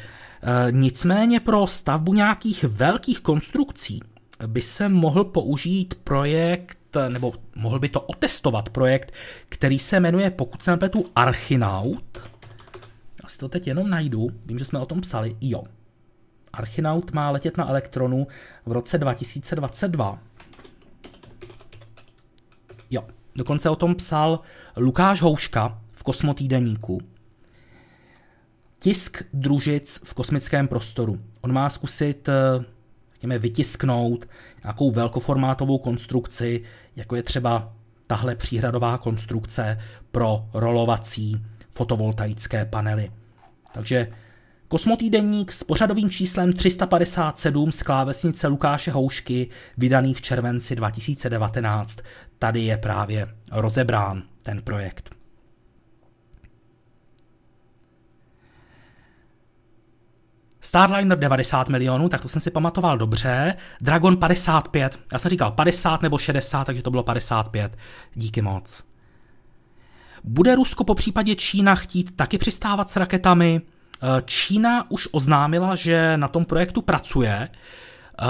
nicméně pro stavbu nějakých velkých konstrukcí by se mohl použít projekt, nebo mohl by to otestovat projekt, který se jmenuje, pokud se nepletu, Archinaut. Já si to teď jenom najdu, vím, že jsme o tom psali, jo. Archinaut má letět na elektronu v roce 2022. Jo, dokonce o tom psal Lukáš Houška, kosmotýdeníku. Tisk družic v kosmickém prostoru. On má zkusit eh, řekněme, vytisknout nějakou velkoformátovou konstrukci, jako je třeba tahle příhradová konstrukce pro rolovací fotovoltaické panely. Takže kosmotýdeník s pořadovým číslem 357 z klávesnice Lukáše Houšky, vydaný v červenci 2019. Tady je právě rozebrán ten projekt. Starliner 90 milionů, tak to jsem si pamatoval dobře. Dragon 55, já jsem říkal 50 nebo 60, takže to bylo 55. Díky moc. Bude Rusko po případě Čína chtít taky přistávat s raketami? Eh, Čína už oznámila, že na tom projektu pracuje. Eh,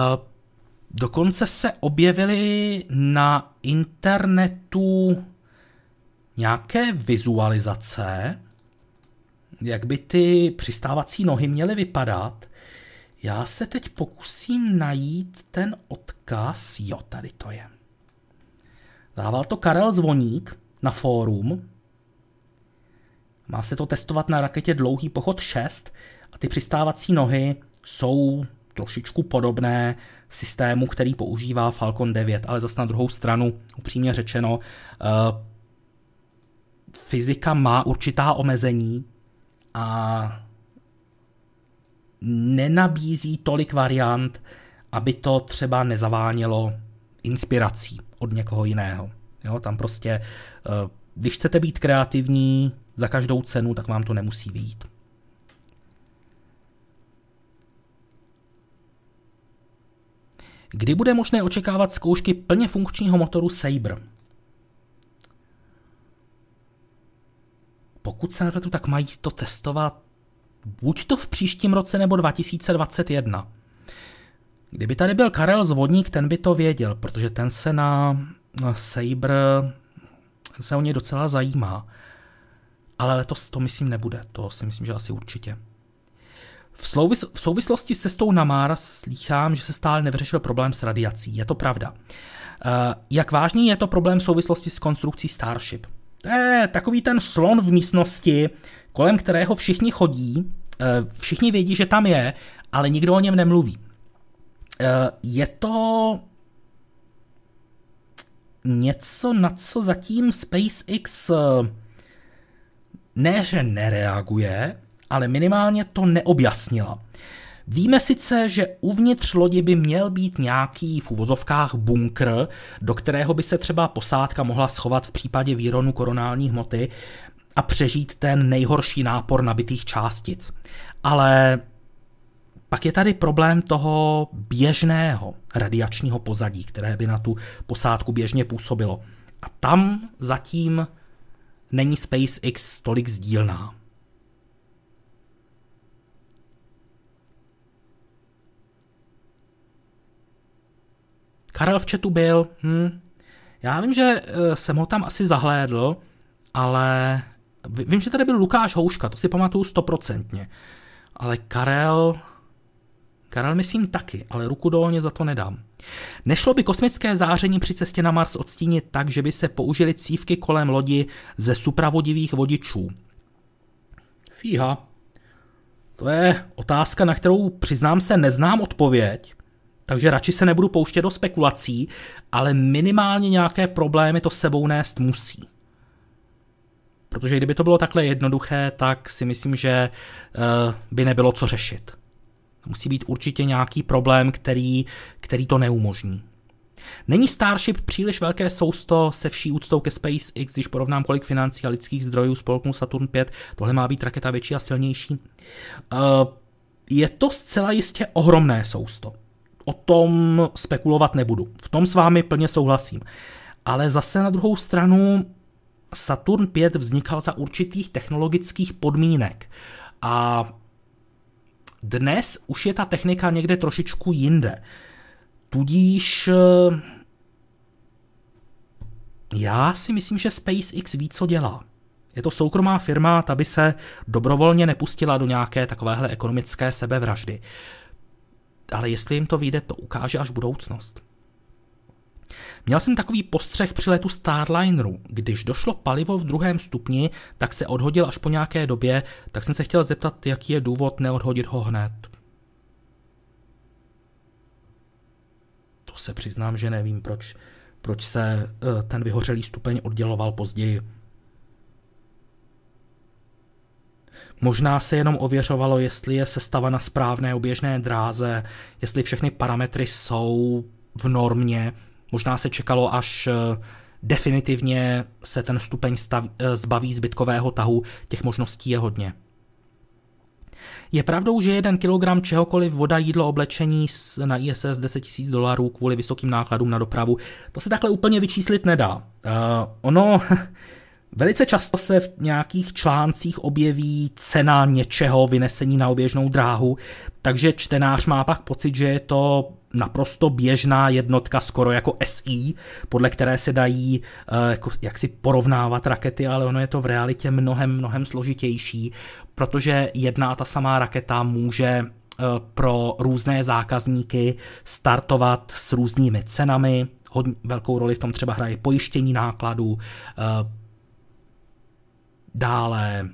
dokonce se objevily na internetu nějaké vizualizace, jak by ty přistávací nohy měly vypadat. Já se teď pokusím najít ten odkaz. Jo, tady to je. Dával to Karel Zvoník na fórum. Má se to testovat na raketě Dlouhý pochod 6 a ty přistávací nohy jsou trošičku podobné systému, který používá Falcon 9, ale zase na druhou stranu, upřímně řečeno, uh, fyzika má určitá omezení, a nenabízí tolik variant, aby to třeba nezavánělo inspirací od někoho jiného. Jo, tam prostě, eh, když chcete být kreativní za každou cenu, tak vám to nemusí vyjít. Kdy bude možné očekávat zkoušky plně funkčního motoru Sabre? Pokud se nepletu, tak mají to testovat buď to v příštím roce nebo 2021. Kdyby tady byl Karel Zvodník, ten by to věděl, protože ten se na Saber se o ně docela zajímá. Ale letos to myslím nebude, to si myslím, že asi určitě. V, souvis- v souvislosti s cestou na Mars slýchám, že se stále nevyřešil problém s radiací. Je to pravda. Uh, jak vážný je to problém v souvislosti s konstrukcí Starship? To je takový ten slon v místnosti, kolem kterého všichni chodí, uh, všichni vědí, že tam je, ale nikdo o něm nemluví. Uh, je to něco, na co zatím SpaceX ne, že nereaguje, ale minimálně to neobjasnila. Víme sice, že uvnitř lodi by měl být nějaký v uvozovkách bunkr, do kterého by se třeba posádka mohla schovat v případě výronu koronální hmoty a přežít ten nejhorší nápor nabitých částic. Ale pak je tady problém toho běžného radiačního pozadí, které by na tu posádku běžně působilo. A tam zatím není SpaceX tolik sdílná. Karel v chatu byl, hm, já vím, že eh, jsem ho tam asi zahlédl, ale vím, že tady byl Lukáš Houška, to si pamatuju stoprocentně. Ale Karel, Karel myslím taky, ale ruku do ohně za to nedám. Nešlo by kosmické záření při cestě na Mars odstínit tak, že by se použili cívky kolem lodi ze supravodivých vodičů? Fíha. To je otázka, na kterou přiznám se neznám odpověď, takže radši se nebudu pouštět do spekulací, ale minimálně nějaké problémy to sebou nést musí. Protože kdyby to bylo takhle jednoduché, tak si myslím, že uh, by nebylo co řešit. Musí být určitě nějaký problém, který, který to neumožní. Není Starship příliš velké sousto se vší úctou ke SpaceX, když porovnám kolik financí a lidských zdrojů spolknul Saturn 5, tohle má být raketa větší a silnější. Uh, je to zcela jistě ohromné sousto. O tom spekulovat nebudu. V tom s vámi plně souhlasím. Ale zase na druhou stranu Saturn 5 vznikal za určitých technologických podmínek. A dnes už je ta technika někde trošičku jinde. Tudíž eh, já si myslím, že SpaceX ví, co dělá. Je to soukromá firma, ta by se dobrovolně nepustila do nějaké takovéhle ekonomické sebevraždy. Ale jestli jim to vyjde, to ukáže až budoucnost. Měl jsem takový postřeh při letu Starlineru. Když došlo palivo v druhém stupni, tak se odhodil až po nějaké době, tak jsem se chtěl zeptat, jaký je důvod neodhodit ho hned. To se přiznám, že nevím, proč, proč se uh, ten vyhořelý stupeň odděloval později. Možná se jenom ověřovalo, jestli je sestava na správné oběžné dráze, jestli všechny parametry jsou v normě, Možná se čekalo, až eh, definitivně se ten stupeň stav, eh, zbaví zbytkového tahu, těch možností je hodně. Je pravdou, že jeden kilogram čehokoliv voda, jídlo, oblečení na ISS 10 000 dolarů kvůli vysokým nákladům na dopravu, to se takhle úplně vyčíslit nedá. Uh, ono Velice často se v nějakých článcích objeví cena něčeho vynesení na oběžnou dráhu, takže čtenář má pak pocit, že je to naprosto běžná jednotka, skoro jako SI, podle které se dají uh, jako, jak si porovnávat rakety, ale ono je to v realitě mnohem, mnohem složitější, protože jedna a ta samá raketa může uh, pro různé zákazníky startovat s různými cenami, hodně velkou roli v tom třeba hraje pojištění nákladů, uh, dále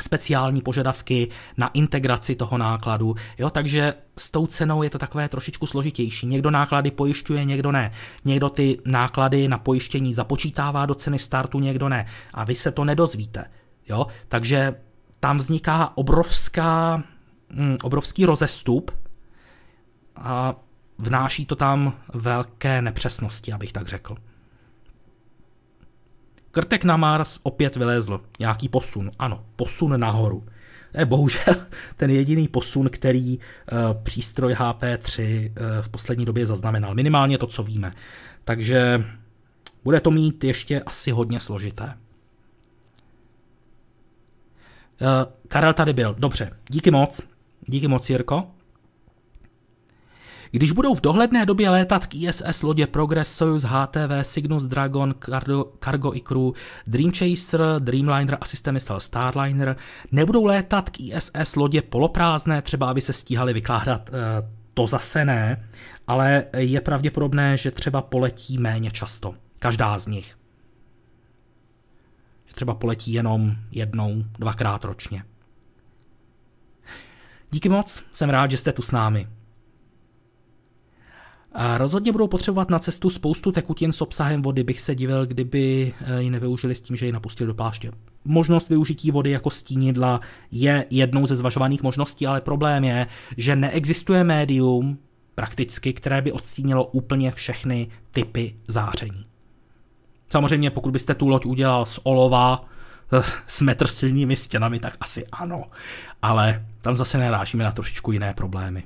speciální požadavky na integraci toho nákladu, jo, takže s tou cenou je to takové trošičku složitější. Někdo náklady pojišťuje, někdo ne. Někdo ty náklady na pojištění započítává do ceny startu, někdo ne. A vy se to nedozvíte, jo, takže tam vzniká obrovská, mm, obrovský rozestup a vnáší to tam velké nepřesnosti, abych tak řekl. Krtek na Mars opět vylezl. Nějaký posun. Ano, posun nahoru. To je bohužel ten jediný posun, který uh, přístroj HP3 uh, eh, v poslední době zaznamenal. Minimálně to, co víme. Takže bude to mít ještě asi hodně složité. Uh, Karel tady byl. Dobře, díky moc. Díky moc, Jirko. Když budou v dohledné době létat k ISS lodě Progress, Soyuz, HTV, Cygnus, Dragon, Cargo, Cargo Icru, Dream Chaser, Dreamliner a systémy Starliner, nebudou létat k ISS lodě poloprázdné, třeba aby se stíhali vykládat, eh, to zase ne, ale je pravděpodobné, že třeba poletí méně často. Každá z nich. Třeba poletí jenom jednou, dvakrát ročně. Díky moc, jsem rád, že jste tu s námi. A rozhodně budou potřebovat na cestu spoustu tekutin s obsahem vody, bych se divil, kdyby eh, ji nevyužili s tím, že ji napustili do pláště. Možnost využití vody jako stínidla je jednou ze zvažovaných možností, ale problém je, že neexistuje médium prakticky, které by odstínilo úplně všechny typy záření. Samozřejmě, pokud byste tu loď udělal z olova, eh, s metr silnými stěnami, tak asi ano. Ale tam zase narážíme na trošičku jiné problémy.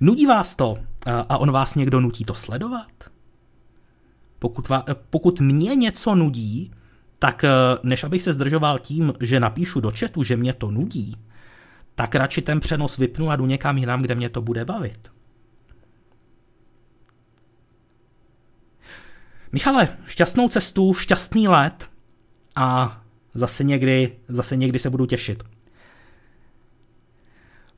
Nudí vás to a on vás někdo nutí to sledovat? Pokud, va, pokud mě něco nudí, tak než abych se zdržoval tím, že napíšu do chatu, že mě to nudí, tak radši ten přenos vypnu a jdu někam jinam, kde mě to bude bavit. Michale, šťastnou cestu, šťastný let a zase někdy, zase někdy se budu těšit.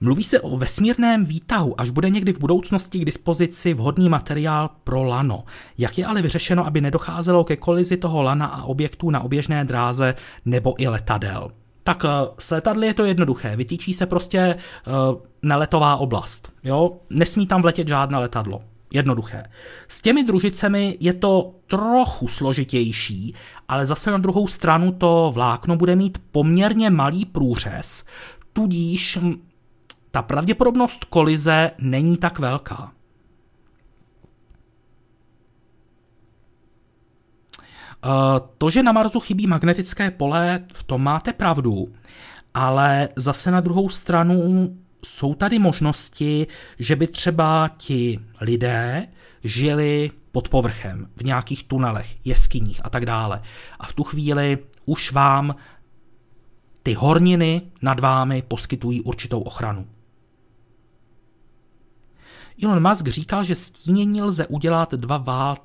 Mluví se o vesmírném výtahu, až bude někdy v budoucnosti k dispozici vhodný materiál pro lano. Jak je ale vyřešeno, aby nedocházelo ke kolizi toho lana a objektů na oběžné dráze nebo i letadel? Tak eh, s letadly je to jednoduché. Vytýčí se prostě uh, neletová oblast. Jo? Nesmí tam vletět žádné letadlo. Jednoduché. S těmi družicemi je to trochu složitější, ale zase na druhou stranu to vlákno bude mít poměrně malý průřez, tudíž ta pravděpodobnost kolize není tak velká. Eh, to, že na Marsu chybí magnetické pole, v tom máte pravdu, ale zase na druhou stranu jsou tady možnosti, že by třeba ti lidé žili pod povrchem, v nějakých tunelech, jeskyních a tak dále. A v tu chvíli už vám ty horniny nad vámi poskytují určitou ochranu. Elon Musk říkal, že stínění lze udělat dva, vál,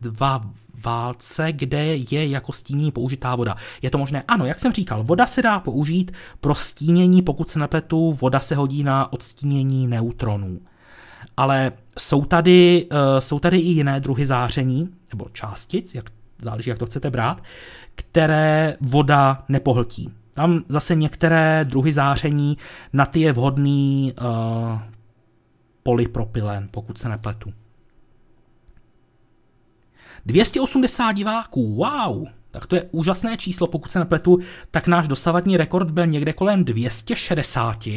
dva válce, kde je jako stínění použitá voda. Je to možné? Ano, jak jsem říkal, voda se dá použít pro stínění, pokud se nepletu, voda se hodí na odstínění neutronů. Ale jsou tady, uh, jsou tady i jiné druhy záření, nebo částic, jak, záleží, jak to chcete brát, které voda nepohltí. Tam zase některé druhy záření, na ty je vhodný uh, polypropylen, pokud se nepletu. 280 diváků, wow! Tak to je úžasné číslo, pokud se nepletu, tak náš dosavadní rekord byl někde kolem 260,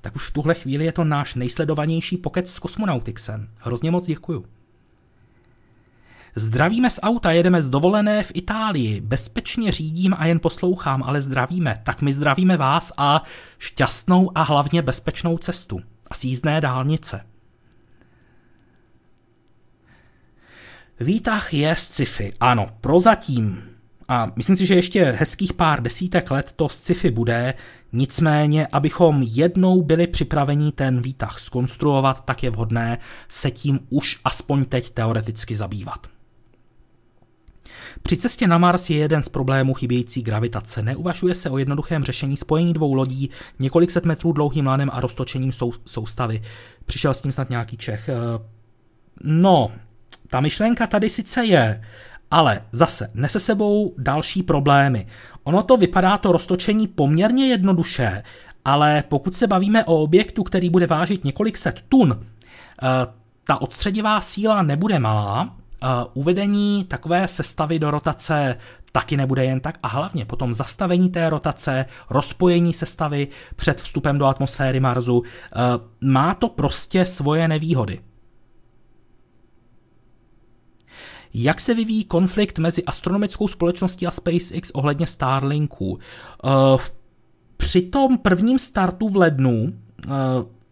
tak už v tuhle chvíli je to náš nejsledovanější pokec s kosmonautixem. Hrozně moc děkuju. Zdravíme z auta, jedeme z dovolené v Itálii. Bezpečně řídím a jen poslouchám, ale zdravíme. Tak my zdravíme vás a šťastnou a hlavně bezpečnou cestu. A jízdné dálnice. Výtah je sci-fi, ano, prozatím. A myslím si, že ještě hezkých pár desítek let to sci-fi bude, nicméně, abychom jednou byli připraveni ten výtah skonstruovat, tak je vhodné se tím už aspoň teď teoreticky zabývat. Při cestě na Mars je jeden z problémů chybějící gravitace. Neuvažuje se o jednoduchém řešení spojení dvou lodí několik set metrů dlouhým lanem a roztočením sou, soustavy. Přišel s tím snad nějaký Čech. Eh, no, ta myšlenka tady sice je, ale zase nese sebou další problémy. Ono to vypadá to roztočení poměrně jednoduše, ale pokud se bavíme o objektu, který bude vážit několik set tun, eh, ta odstředivá síla nebude malá, eh, uvedení takové sestavy do rotace taky nebude jen tak a hlavně potom zastavení té rotace, rozpojení sestavy před vstupem do atmosféry Marsu, eh, má to prostě svoje nevýhody. Jak se vyvíjí konflikt mezi astronomickou společností a SpaceX ohledně Starlinků? Eh, při tom prvním startu v lednu eh,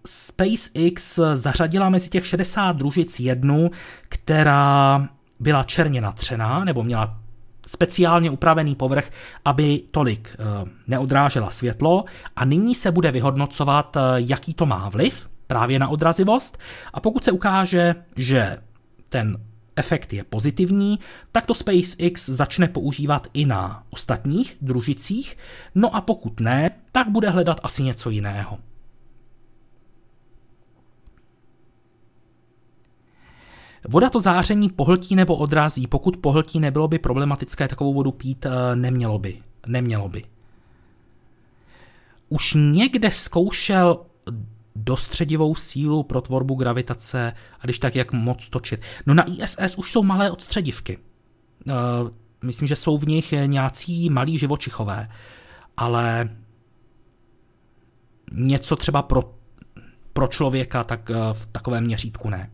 SpaceX zařadila mezi těch 60 družic jednu, která byla černě natřená, nebo měla speciálně upravený povrch, aby tolik eh, neodrážela světlo a nyní se bude vyhodnocovat, jaký to má vliv právě na odrazivost a pokud se ukáže, že ten efekt je pozitivní, tak to SpaceX začne používat i na ostatních družicích, no a pokud ne, tak bude hledat asi něco jiného. Voda to záření pohltí nebo odrazí. Pokud pohltí, nebylo by problematické takovou vodu pít, eh, nemělo by. Nemělo by. Už někde zkoušel dostředivou sílu pro tvorbu gravitace a když tak, jak moc točit. No na ISS už jsou malé odstředivky. Uh, myslím, že jsou v nich nějací malí živočichové, ale něco třeba pro, pro člověka, tak uh, v takovém měřítku ne.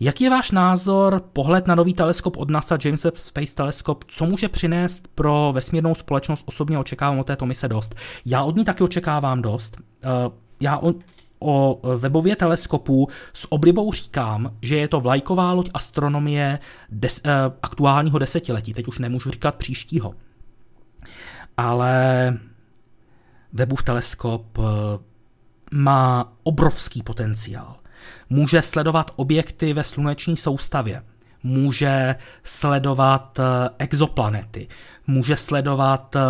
Jaký je váš názor, pohled na nový teleskop od NASA, James Webb Space Telescope, co může přinést pro vesmírnou společnost? Osobně očekávám od této mise dost. Já od ní taky očekávám dost. Uh, já o, o webově teleskopu s oblibou říkám, že je to vlajková loď astronomie des, uh, aktuálního desetiletí. Teď už nemůžu říkat příštího. Ale webův teleskop uh, má obrovský potenciál může sledovat objekty ve sluneční soustavě, může sledovat eh, exoplanety, může sledovat eh,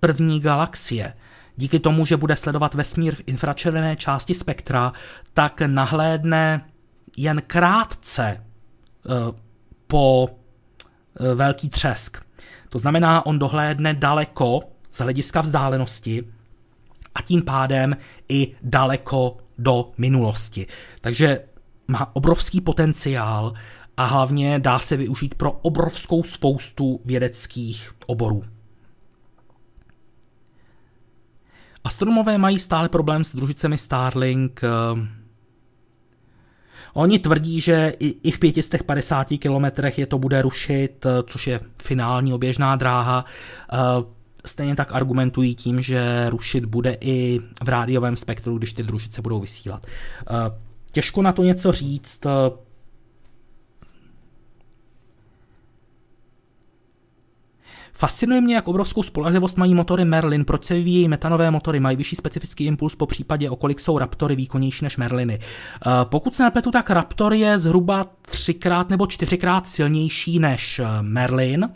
první galaxie. Díky tomu, že bude sledovat vesmír v infračervené části spektra, tak nahlédne jen krátce eh, po velký třesk. To znamená, on dohlédne daleko z hlediska vzdálenosti a tím pádem i daleko do minulosti. Takže má obrovský potenciál a hlavně dá se využít pro obrovskou spoustu vědeckých oborů. Astronomové mají stále problém s družicemi Starlink. Oni tvrdí, že i v 550 kilometrech je to bude rušit, což je finální oběžná dráha. Stejně tak argumentují tím, že rušit bude i v rádiovém spektru, když ty družice budou vysílat. Eh, těžko na to něco říct. Fascinuje mě, jak obrovskou spolehlivost mají motory Merlin, proč se vyvíjejí metanové motory, mají vyšší specifický impuls po případě, o kolik jsou Raptory výkonnější než Merliny. Eh, pokud se nepletu, tak Raptor je zhruba třikrát nebo čtyřikrát silnější než eh, Merlin.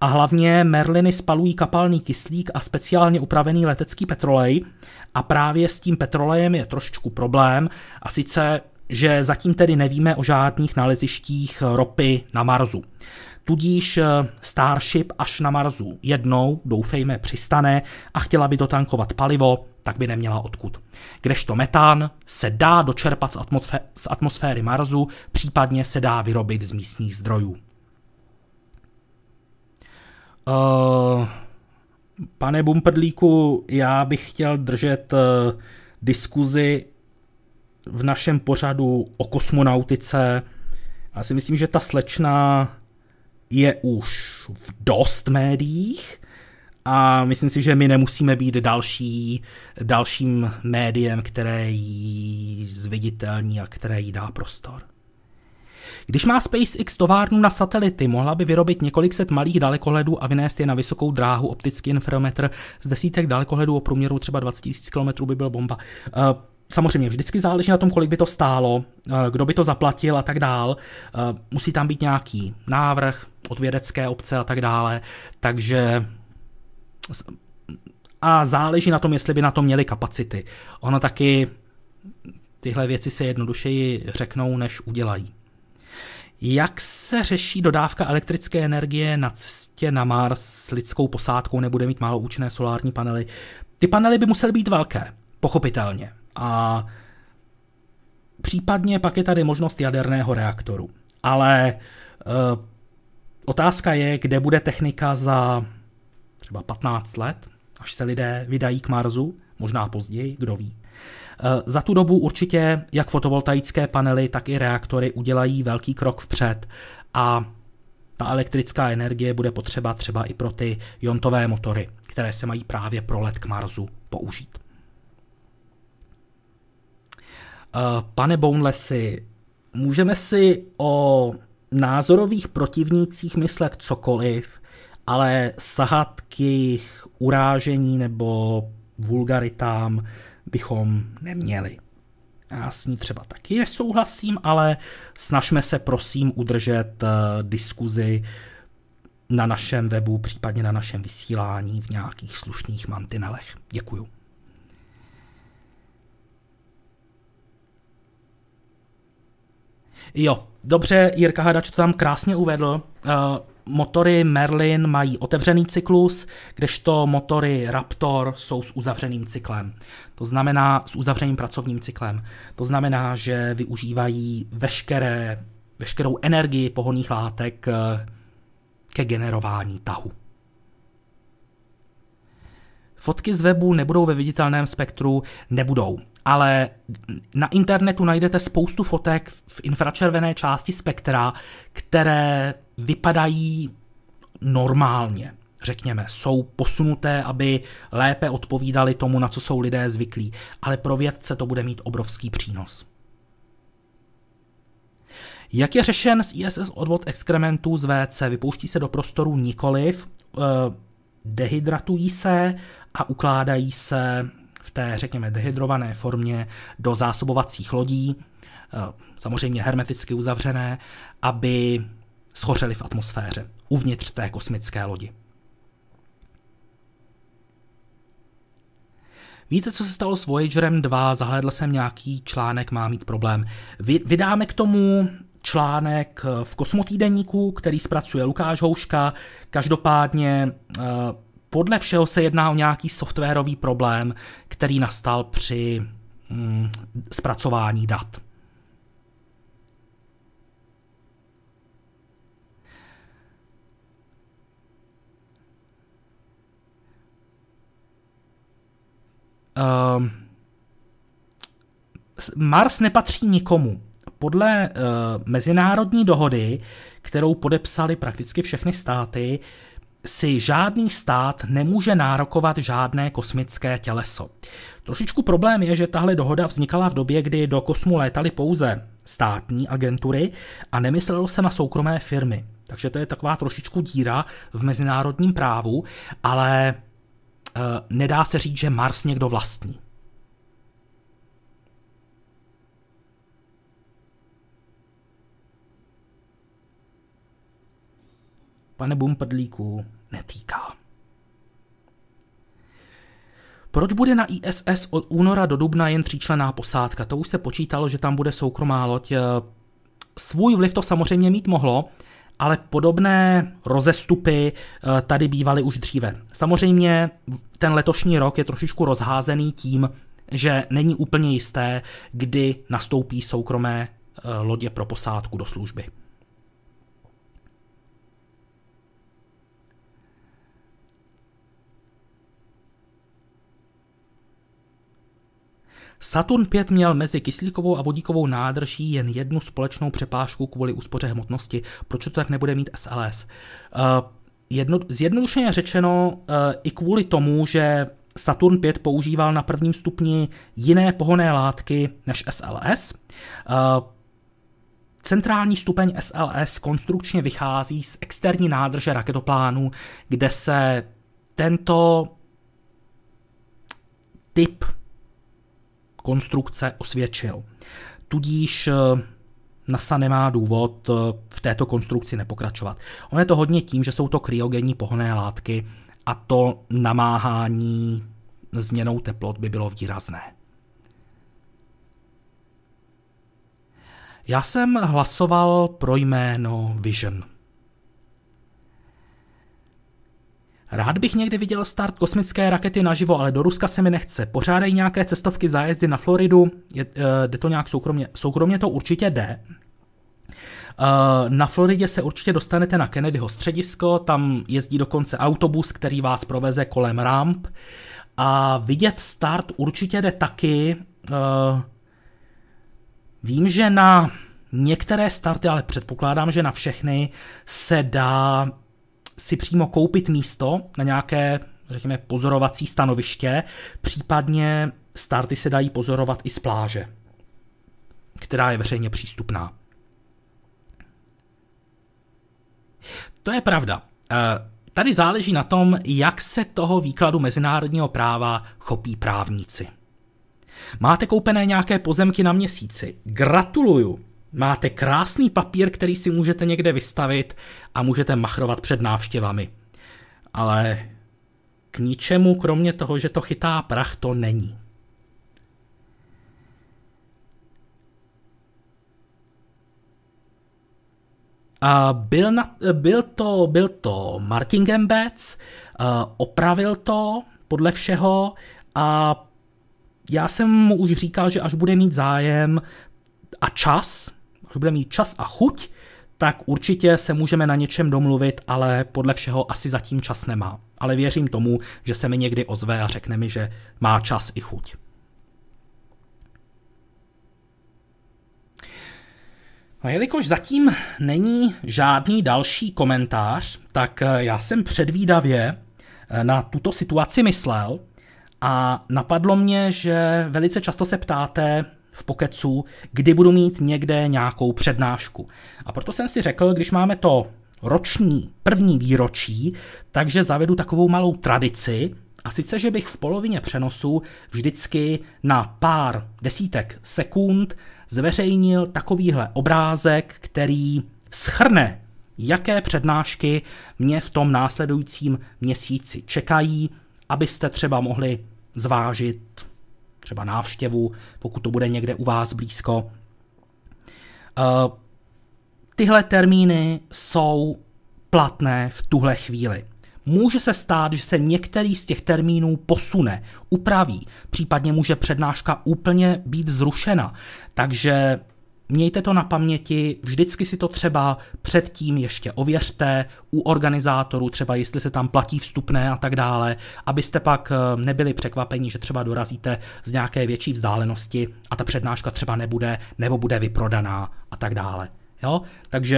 A hlavně Merliny spalují kapalný kyslík a speciálně upravený letecký petrolej. A právě s tím petrolejem je trošičku problém. A sice, že zatím tedy nevíme o žádných nalezištích ropy na Marsu. Tudíž eh, Starship až na Marsu jednou, doufejme, přistane a chtěla by dotankovat palivo, tak by neměla odkud. Kdežto metán se dá dočerpat z, atmosfé- z atmosféry Marsu, případně se dá vyrobit z místních zdrojů. Uh, pane Bumperdlíku, já bych chtěl držet uh, diskuzi v našem pořadu o kosmonautice. Já si myslím, že ta slečna je už v dost médiích a myslím si, že my nemusíme být další, dalším médiem, které jí zviditelní a které jí dá prostor. Když má SpaceX továrnu na satelity, mohla by vyrobit několik set malých dalekohledů a vynést je na vysokou dráhu optický interferometr z desítek dalekohledů o průměru třeba 20 000 km by byl bomba. Uh, Samozřejmě vždycky záleží na tom, kolik by to stálo, eh, kdo by to zaplatil a tak dál. Eh, musí tam být nějaký návrh od vědecké obce a tak dále, takže a záleží na tom, jestli by na to měli kapacity. Ono taky tyhle věci se jednodušeji řeknou, než udělají. Jak se řeší dodávka elektrické energie na cestě na Mars s lidskou posádkou, nebude mít málo účinné solární panely? Ty panely by musely být velké, pochopitelně. A případně pak je tady možnost jaderného reaktoru. Ale uh, otázka je, kde bude technika za třeba 15 let, až se lidé vydají k Marsu, možná později, kdo ví. Eh, za tu dobu určitě jak fotovoltaické panely, tak i reaktory udělají velký krok vpřed a ta elektrická energie bude potřeba třeba i pro ty jontové motory, které se mají právě pro let k Marsu použít. Eh, pane Bonelessy, můžeme si o názorových protivnících myslet cokoliv, ale sahat k jejich urážení nebo vulgaritám bychom neměli. Já s ní třeba taky nesouhlasím, ale snažme se prosím udržet uh, diskuzi na našem webu, případně na našem vysílání v nějakých slušných mantinelech. Děkuju. Jo, dobře, Jirka Hadač to tam krásně uvedl. Uh, motory Merlin mají otevřený cyklus, kdežto motory Raptor jsou s uzavřeným cyklem. To znamená s uzavřeným pracovním cyklem. To znamená, že využívají veškeré, veškerou energii pohonných látek eh, ke generování tahu. Fotky z webu nebudou ve viditelném spektru, nebudou, ale na internetu najdete spoustu fotek v infračervené části spektra, které vypadají normálně, řekněme, jsou posunuté, aby lépe odpovídali tomu, na co jsou lidé zvyklí, ale pro vědce to bude mít obrovský přínos. Jak je řešen z ISS odvod exkrementů z WC? Vypouští se do prostoru nikoliv, eh, dehydratují se a ukládají se v té, řekněme, dehydrované formě do zásobovacích lodí, eh, samozřejmě hermeticky uzavřené, aby schořely v atmosféře, uvnitř té kosmické lodi. Víte, co se stalo s Voyagerem 2? Zahlédl jsem nějaký článek, má mít problém. Vy, vydáme k tomu článek v kosmotýdenníku, který zpracuje Lukáš Houška. Každopádně eh, podle všeho se jedná o nějaký softwarový problém, který nastal při mm, zpracování dat. Uh, Mars nepatří nikomu. Podle uh, mezinárodní dohody, kterou podepsali prakticky všechny státy, si žádný stát nemůže nárokovat žádné kosmické těleso. Trošičku problém je, že tahle dohoda vznikala v době, kdy do kosmu létaly pouze státní agentury a nemyslelo se na soukromé firmy. Takže to je taková trošičku díra v mezinárodním právu, ale Eh, nedá se říct, že Mars někdo vlastní. Pane Bumprdlíku, netýká. Proč bude na ISS od února do dubna jen tříčlená posádka? To už se počítalo, že tam bude soukromá loď. Eh, svůj vliv to samozřejmě mít mohlo, ale podobné rozestupy eh, tady bývaly už dříve. Samozřejmě ten letošní rok je trošičku rozházený tím, že není úplně jisté, kdy nastoupí soukromé eh, lodě pro posádku do služby. Saturn 5 měl mezi kyslíkovou a vodíkovou nádrží jen jednu společnou přepážku kvůli úspoře hmotnosti. Proč to tak nebude mít SLS? Eh, jedno, zjednodušeně řečeno, uh, i kvůli tomu, že Saturn 5 používal na prvním stupni jiné pohonné látky než SLS. Eh, centrální stupeň SLS konstrukčně vychází z externí nádrže raketoplánu, kde se tento typ konstrukce osvědčil. Tudíž eh, NASA nemá důvod eh, v této konstrukci nepokračovat. Ono je to hodně tím, že jsou to kryogenní pohonné látky a to namáhání změnou teplot by bylo výrazné. Já jsem hlasoval pro jméno Vision. Rád bych někdy viděl start kosmické rakety naživo, ale do Ruska se mi nechce. Pořádají nějaké cestovky zájezdy na Floridu, je, uh, jde to nějak soukromně. Soukromně to určitě jde. Uh, na Floridě se určitě dostanete na Kennedyho středisko, tam jezdí dokonce autobus, který vás proveze kolem ramp. A vidět start určitě jde taky. Uh, vím, že na některé starty, ale předpokládám, že na všechny se dá si přímo koupit místo na nějaké, řekněme, pozorovací stanoviště, případně starty se dají pozorovat i z pláže, která je veřejně přístupná. To je pravda. Eh, tady záleží na tom, jak se toho výkladu mezinárodního práva chopí právníci. Máte koupené nějaké pozemky na měsíci. Gratuluju. Máte krásný papír, který si můžete někde vystavit a můžete machrovat před návštěvami. Ale k ničemu, kromě toho, že to chytá prach, to není. A byl, na, byl, to, byl to Martin Gembec, opravil to podle všeho a já jsem mu už říkal, že až bude mít zájem a čas, až bude mít čas a chuť, tak určitě se můžeme na něčem domluvit, ale podle všeho asi zatím čas nemá. Ale věřím tomu, že se mi někdy ozve a řekne mi, že má čas i chuť. No jelikož zatím není žádný další komentář, tak eh, já jsem předvídavě eh, na tuto situaci myslel a napadlo mě, že velice často se ptáte v Pokecu, kdy budu mít někde nějakou přednášku. A proto jsem si řekl, když máme to roční první výročí, takže zavedu takovou malou tradici, a sice, že bych v polovině přenosu vždycky na pár desítek sekund zveřejnil takovýhle obrázek, který schrne, jaké přednášky mě v tom následujícím měsíci čekají, abyste třeba mohli zvážit třeba návštěvu, pokud to bude někde u vás blízko. Eh, tyhle termíny jsou platné v tuhle chvíli. Může se stát, že se některý z těch termínů posune, upraví, případně může přednáška úplně být zrušena. Takže Mějte to na paměti, vždycky si to třeba předtím ještě ověřte u organizátorů, třeba jestli se tam platí vstupné a tak dále, abyste pak eh, nebyli překvapeni, že třeba dorazíte z nějaké větší vzdálenosti a ta přednáška třeba nebude nebo bude vyprodaná a tak dále. Jo? Takže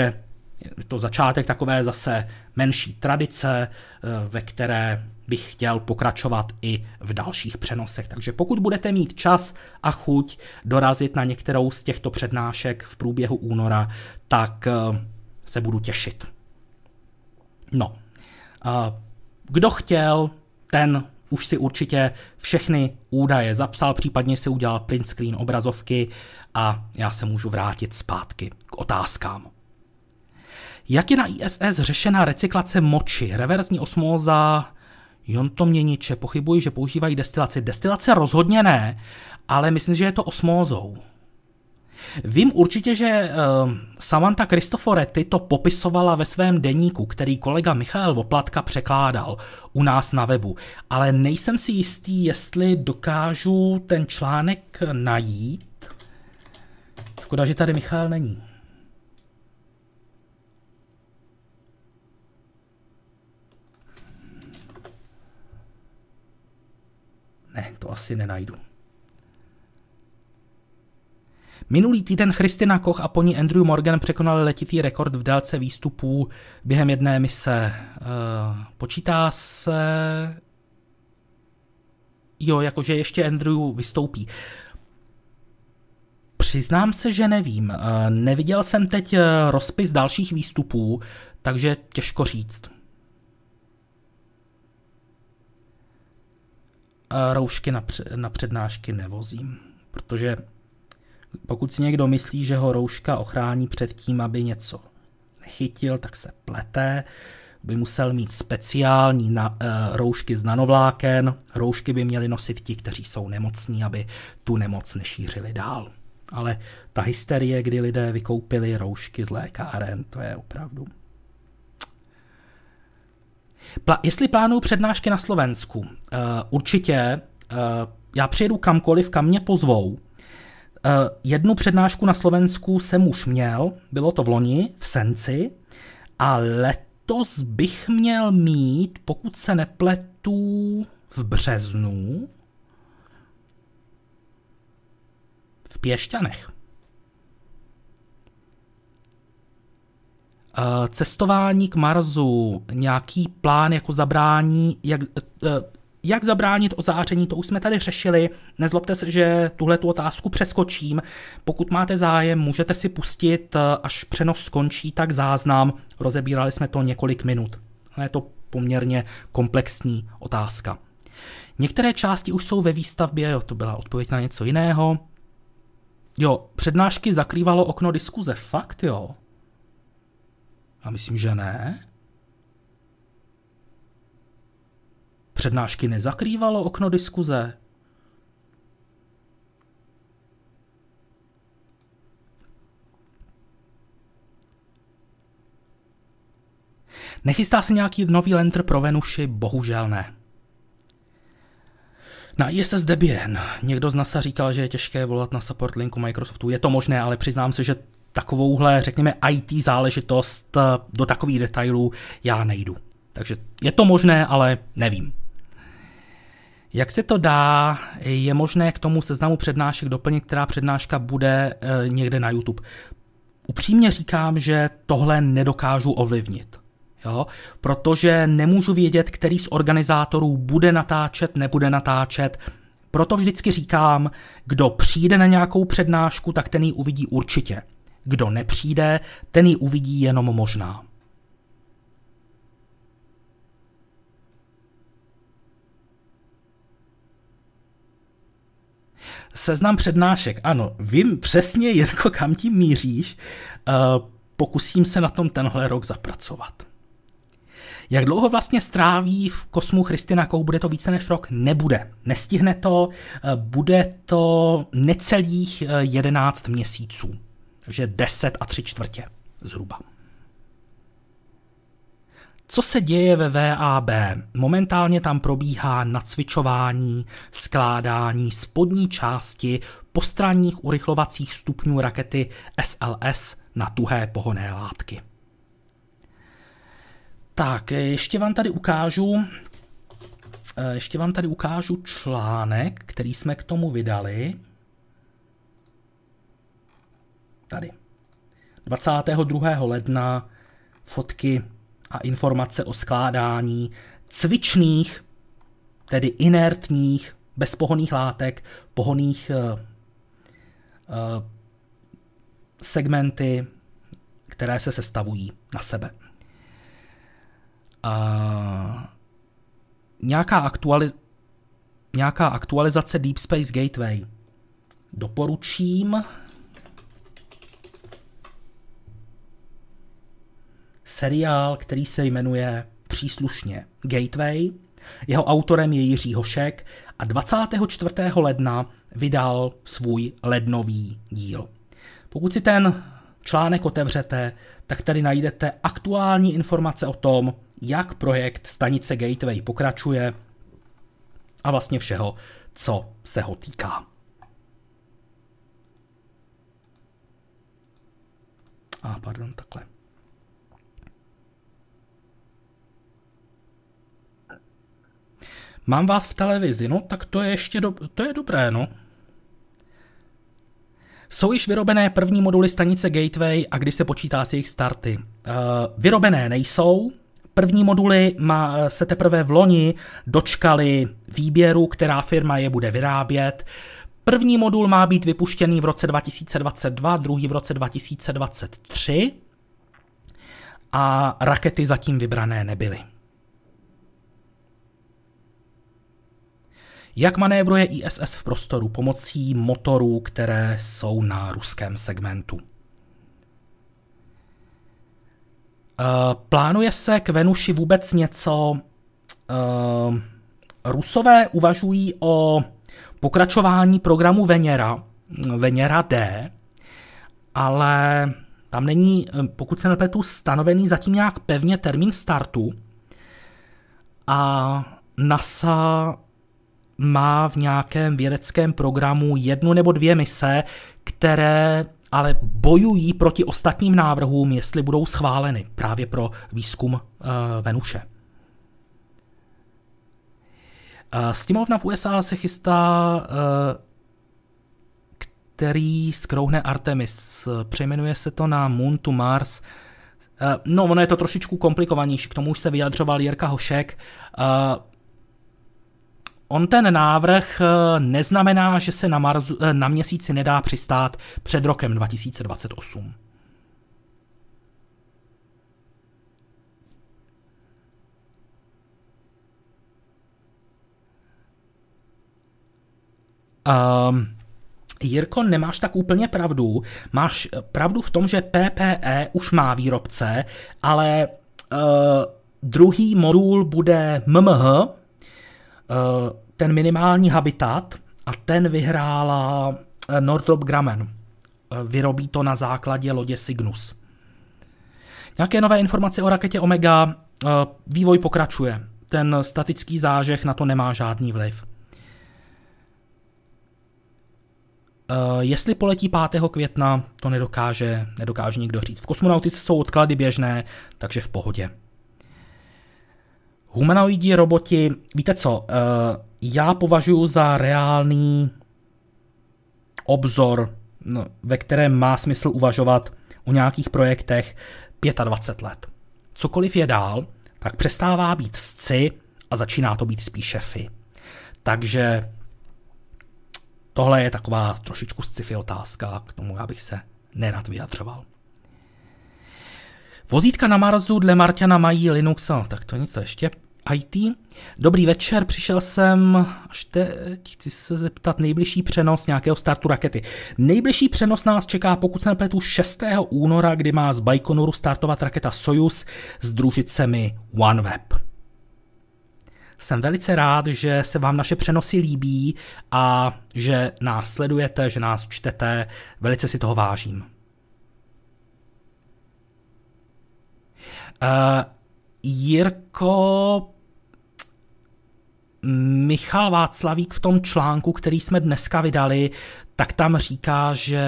je to začátek takové zase menší tradice, eh, ve které bych chtěl pokračovat i v dalších přenosech. Takže pokud budete mít čas a chuť dorazit na některou z těchto přednášek v průběhu února, tak eh, se budu těšit. No, kdo chtěl, ten už si určitě všechny údaje zapsal, případně si udělal print screen obrazovky a já se můžu vrátit zpátky k otázkám. Jak je na ISS řešena recyklace moči, reverzní osmóza, jontoměniče, pochybuji, že používají destilaci. Destilace rozhodně ne, ale myslím, že je to osmózou. Vím určitě, že uh, Samantha Cristoforetti to popisovala ve svém deníku, který kolega Michal Voplatka překládal u nás na webu, ale nejsem si jistý, jestli dokážu ten článek najít. Škoda, že tady Michal není. Ne, to asi nenajdu. Minulý týden Christina Koch a po ní Andrew Morgan překonali letitý rekord v délce výstupů během jedné mise. Uh, počítá se... Jo, jakože ještě Andrew vystoupí. Přiznám se, že nevím. Uh, neviděl jsem teď uh, rozpis dalších výstupů, takže těžko říct. Roušky na, na přednášky nevozím, protože pokud si někdo myslí, že ho rouška ochrání před tím, aby něco nechytil, tak se plete. By musel mít speciální na, uh, roušky z nanovláken. Roušky by měli nosit ti, kteří jsou nemocní, aby tu nemoc nešířili dál. Ale ta hysterie, kdy lidé vykoupili roušky z lékáren, to je opravdu Pla- jestli plánuju přednášky na Slovensku, uh, určitě. Uh, já přijedu kamkoliv, kam mě pozvou. Uh, jednu přednášku na Slovensku jsem už měl, bylo to v loni, v Senci, a letos bych měl mít, pokud se nepletu, v březnu v Pěšťanech. Cestování k Marsu, nějaký plán jako zabrání, jak, eh, jak zabránit ozáření, to už jsme tady řešili. Nezlobte se, že tuhle tu otázku přeskočím. Pokud máte zájem, můžete si pustit, eh, až přenos skončí, tak záznam. Rozebírali jsme to několik minut. Ale je to poměrně komplexní otázka. Některé části už jsou ve výstavbě, jo, to byla odpověď na něco jiného. Jo, přednášky zakrývalo okno diskuze, fakt jo. Já myslím, že ne. Přednášky nezakrývalo okno diskuze. Nechystá se nějaký nový lenter pro Venuši? Bohužel ne. Na ISS Debian. Někdo z NASA říkal, že je těžké volat na support linku Microsoftu. Je to možné, ale přiznám se, že takovouhle, řekněme, IT záležitost eh, do takových detailů já nejdu. Takže je to možné, ale nevím. Jak se to dá, je možné k tomu seznamu přednášek doplnit, která přednáška bude e, někde na YouTube. Upřímně říkám, že tohle nedokážu ovlivnit. Jo? Protože nemůžu vědět, který z organizátorů bude natáčet, nebude natáčet. Proto vždycky říkám, kdo přijde na nějakou přednášku, tak ten ji uvidí určitě. Kdo nepřijde, ten ji uvidí jenom možná. Seznam přednášek. Ano, vím přesně, Jirko, kam tím míříš. Uh, pokusím se na tom tenhle rok zapracovat. Jak dlouho vlastně stráví v kosmu Christina Kou? Bude to více než rok? Nebude. Nestihne to. Uh, bude to necelých 11 měsíců. Takže 10 a 3 čtvrtě zhruba. Co se děje ve VAB? Momentálně tam probíhá nacvičování, skládání spodní části postranních urychlovacích stupňů rakety SLS na tuhé pohonné látky. Tak, ještě vám tady ukážu ještě vám tady ukážu článek, který jsme k tomu vydali. Tady. 22. ledna fotky a informace o skládání cvičných, tedy inertních, bezpohonných látek, pohoných uh, uh, segmenty, které se sestavují na sebe. Uh, nějaká, aktuali- nějaká aktualizace Deep Space Gateway. Doporučím seriál, který se jmenuje příslušně Gateway. Jeho autorem je Jiří Hošek a 24. ledna vydal svůj lednový díl. Pokud si ten článek otevřete, tak tady najdete aktuální informace o tom, jak projekt stanice Gateway pokračuje a vlastně všeho, co se ho týká. A ah, pardon, takhle. Mám vás v televizi, no tak to je ještě do, to je dobré, no. Jsou již vyrobené první moduly stanice Gateway a kdy se počítá s jejich starty? Uh, vyrobené nejsou, První moduly má, se teprve v loni dočkali výběru, která firma je bude vyrábět. První modul má být vypuštěný v roce 2022, druhý v roce 2023 a rakety zatím vybrané nebyly. Jak manévruje ISS v prostoru pomocí motorů, které jsou na ruském segmentu? Uh, plánuje se k Venuši vůbec něco? Uh, Rusové uvažují o pokračování programu Venera, Venera D, ale tam není, pokud se nepletu, stanovený zatím nějak pevně termín startu. A NASA má v nějakém vědeckém programu jednu nebo dvě mise, které ale bojují proti ostatním návrhům, jestli budou schváleny právě pro výzkum uh, Venuše. Uh, v USA se chystá, uh, který skrouhne Artemis. Přejmenuje se to na Moon to Mars. Uh, no, ono je to trošičku komplikovanější, k tomu už se vyjadřoval Jirka Hošek. Uh, On ten návrh eh, neznamená, že se na, Marzu, eh, na měsíci nedá přistát před rokem 2028. Um, ehm, Jirko, nemáš tak úplně pravdu. Máš eh, pravdu v tom, že PPE už má výrobce, ale uh, druhý modul bude MMH, ten minimální habitat, a ten vyhrála Northrop Grumman. Vyrobí to na základě lodě Cygnus. Nějaké nové informace o raketě Omega, vývoj pokračuje. Ten statický zážeh na to nemá žádný vliv. Jestli poletí 5. května, to nedokáže, nedokáže nikdo říct. V kosmonautice jsou odklady běžné, takže v pohodě. Humanoidi, roboti, víte co, uh, já považuji za reálný obzor, no, ve kterém má smysl uvažovat o nějakých projektech 25 let. Cokoliv je dál, tak přestává být sci a začíná to být spíše fi. Takže tohle je taková trošičku sci-fi otázka, k tomu já bych se nerad vyjadřoval. Vozítka na Marsu dle Marťana mají Linux, no, tak to nic to ještě. IT. Dobrý večer, přišel jsem až teď, chci se zeptat, nejbližší přenos nějakého startu rakety. Nejbližší přenos nás čeká, pokud se nepletu, 6. února, kdy má z Baikonuru startovat raketa Soyuz s družicemi OneWeb. Jsem velice rád, že se vám naše přenosy líbí a že nás sledujete, že nás čtete. Velice si toho vážím. Uh, Jirko Michal Václavík v tom článku, který jsme dneska vydali, tak tam říká, že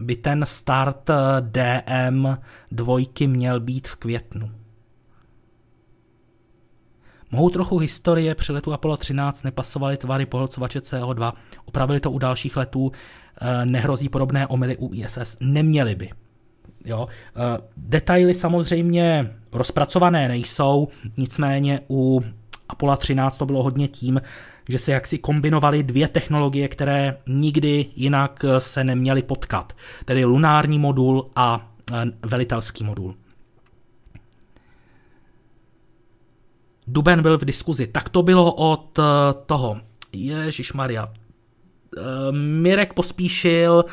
by ten start DM dvojky měl být v květnu. Mohou trochu historie, při letu Apollo 13 nepasovaly tvary pohlcovače CO2, opravili to u dalších letů, eh, nehrozí podobné omily u ISS, neměli by. Jo? Eh, detaily samozřejmě rozpracované nejsou, nicméně u Apollo 13 to bylo hodně tím, že se jaksi kombinovaly dvě technologie, které nikdy jinak se neměly potkat, tedy lunární modul a eh, velitelský modul. Duben byl v diskuzi. Tak to bylo od eh, toho. Ježíš Maria. Mirek pospíšil,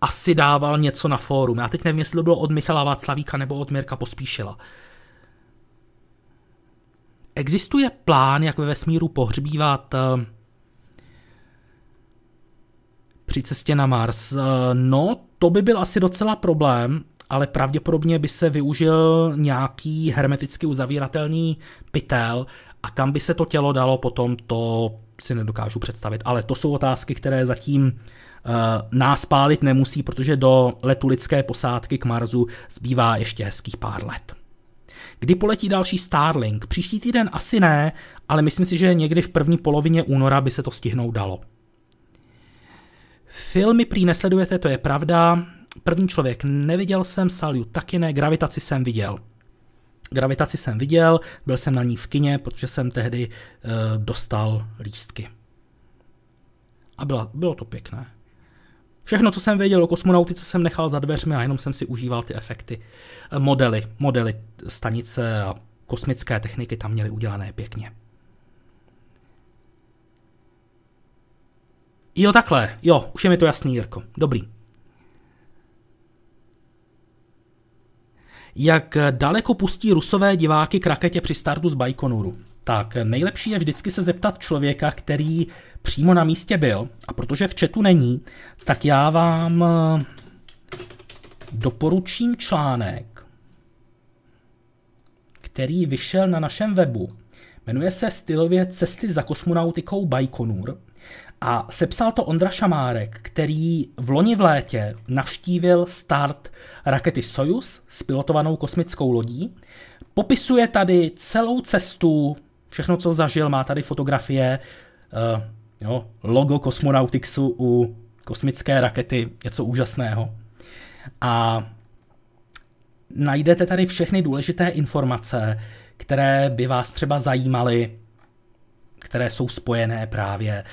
asi dával něco na fórum. Já teď nevím, jestli to bylo od Michala Václavíka nebo od Mirka Pospíšila. Existuje plán, jak ve vesmíru pohřbívat uh, při cestě na Mars? Uh, no, to by byl asi docela problém, ale pravděpodobně by se využil nějaký hermeticky uzavíratelný pytel a kam by se to tělo dalo potom, to si nedokážu představit. Ale to jsou otázky, které zatím uh, nás pálit nemusí, protože do letu lidské posádky k Marsu zbývá ještě hezkých pár let. Kdy poletí další Starlink? Příští týden asi ne, ale myslím si, že někdy v první polovině února by se to stihnout dalo. Filmy prý nesledujete, to je pravda. První člověk neviděl jsem, Salut taky ne, Gravitaci jsem viděl. Gravitaci jsem viděl, byl jsem na ní v kině, protože jsem tehdy e, dostal lístky. A byla, bylo to pěkné. Všechno, co jsem věděl o kosmonautice, jsem nechal za dveřmi a jenom jsem si užíval ty efekty. Eh, modely, modely stanice a kosmické techniky tam měly udělané pěkně. Jo, takhle. Jo, už je mi to jasný, Jirko. Dobrý. Jak daleko pustí rusové diváky k raketě při startu z Baikonuru? Tak nejlepší je vždycky se zeptat člověka, který přímo na místě byl. A protože v chatu není, tak já vám eh, doporučím článek, který vyšel na našem webu. Jmenuje se stylově Cesty za kosmonautikou Baikonur a sepsal to Ondra Šamárek, který v loni v létě navštívil start rakety Soyuz s pilotovanou kosmickou lodí. Popisuje tady celou cestu, všechno, co zažil, má tady fotografie, uh, jo, logo kosmonautixu u kosmické rakety, něco úžasného. A najdete tady všechny důležité informace, které by vás třeba zajímaly, které jsou spojené právě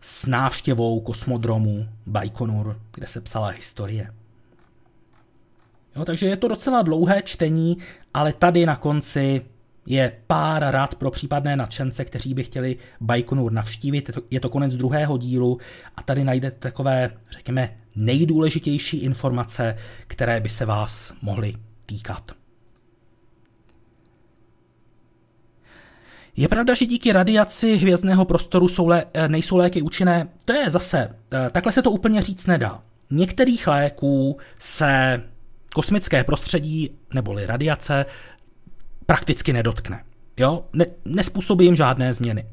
s návštěvou kosmodromu Baikonur, kde se psala historie. Jo, takže je to docela dlouhé čtení, ale tady na konci je pár rad pro případné nadšence, kteří by chtěli Baikonur navštívit. Je to, konec druhého dílu a tady najdete takové, řekněme, nejdůležitější informace, které by se vás mohly týkat. Je pravda, že díky radiaci hvězdného prostoru jsou lé, eh, nejsou léky účinné? To je zase, eh, takhle se to úplně říct nedá. Některých léků se kosmické prostředí neboli radiace prakticky nedotkne. Jo? Ne, nespůsobí jim žádné změny.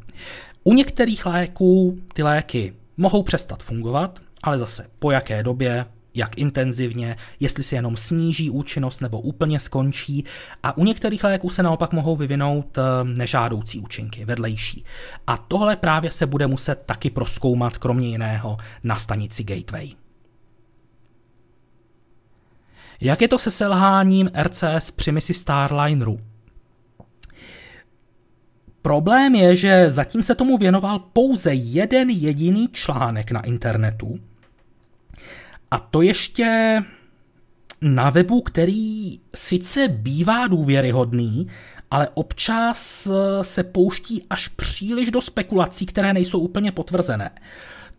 U některých léků ty léky mohou přestat fungovat, ale zase po jaké době, jak intenzivně, jestli se jenom sníží účinnost nebo úplně skončí. A u některých léků se naopak mohou vyvinout eh, nežádoucí účinky, vedlejší. A tohle právě se bude muset taky proskoumat, kromě jiného, na stanici Gateway. Jak je to se selháním RCS při misi Starlineru? Problém je, že zatím se tomu věnoval pouze jeden jediný článek na internetu. A to ještě na webu, který sice bývá důvěryhodný, ale občas se pouští až příliš do spekulací, které nejsou úplně potvrzené.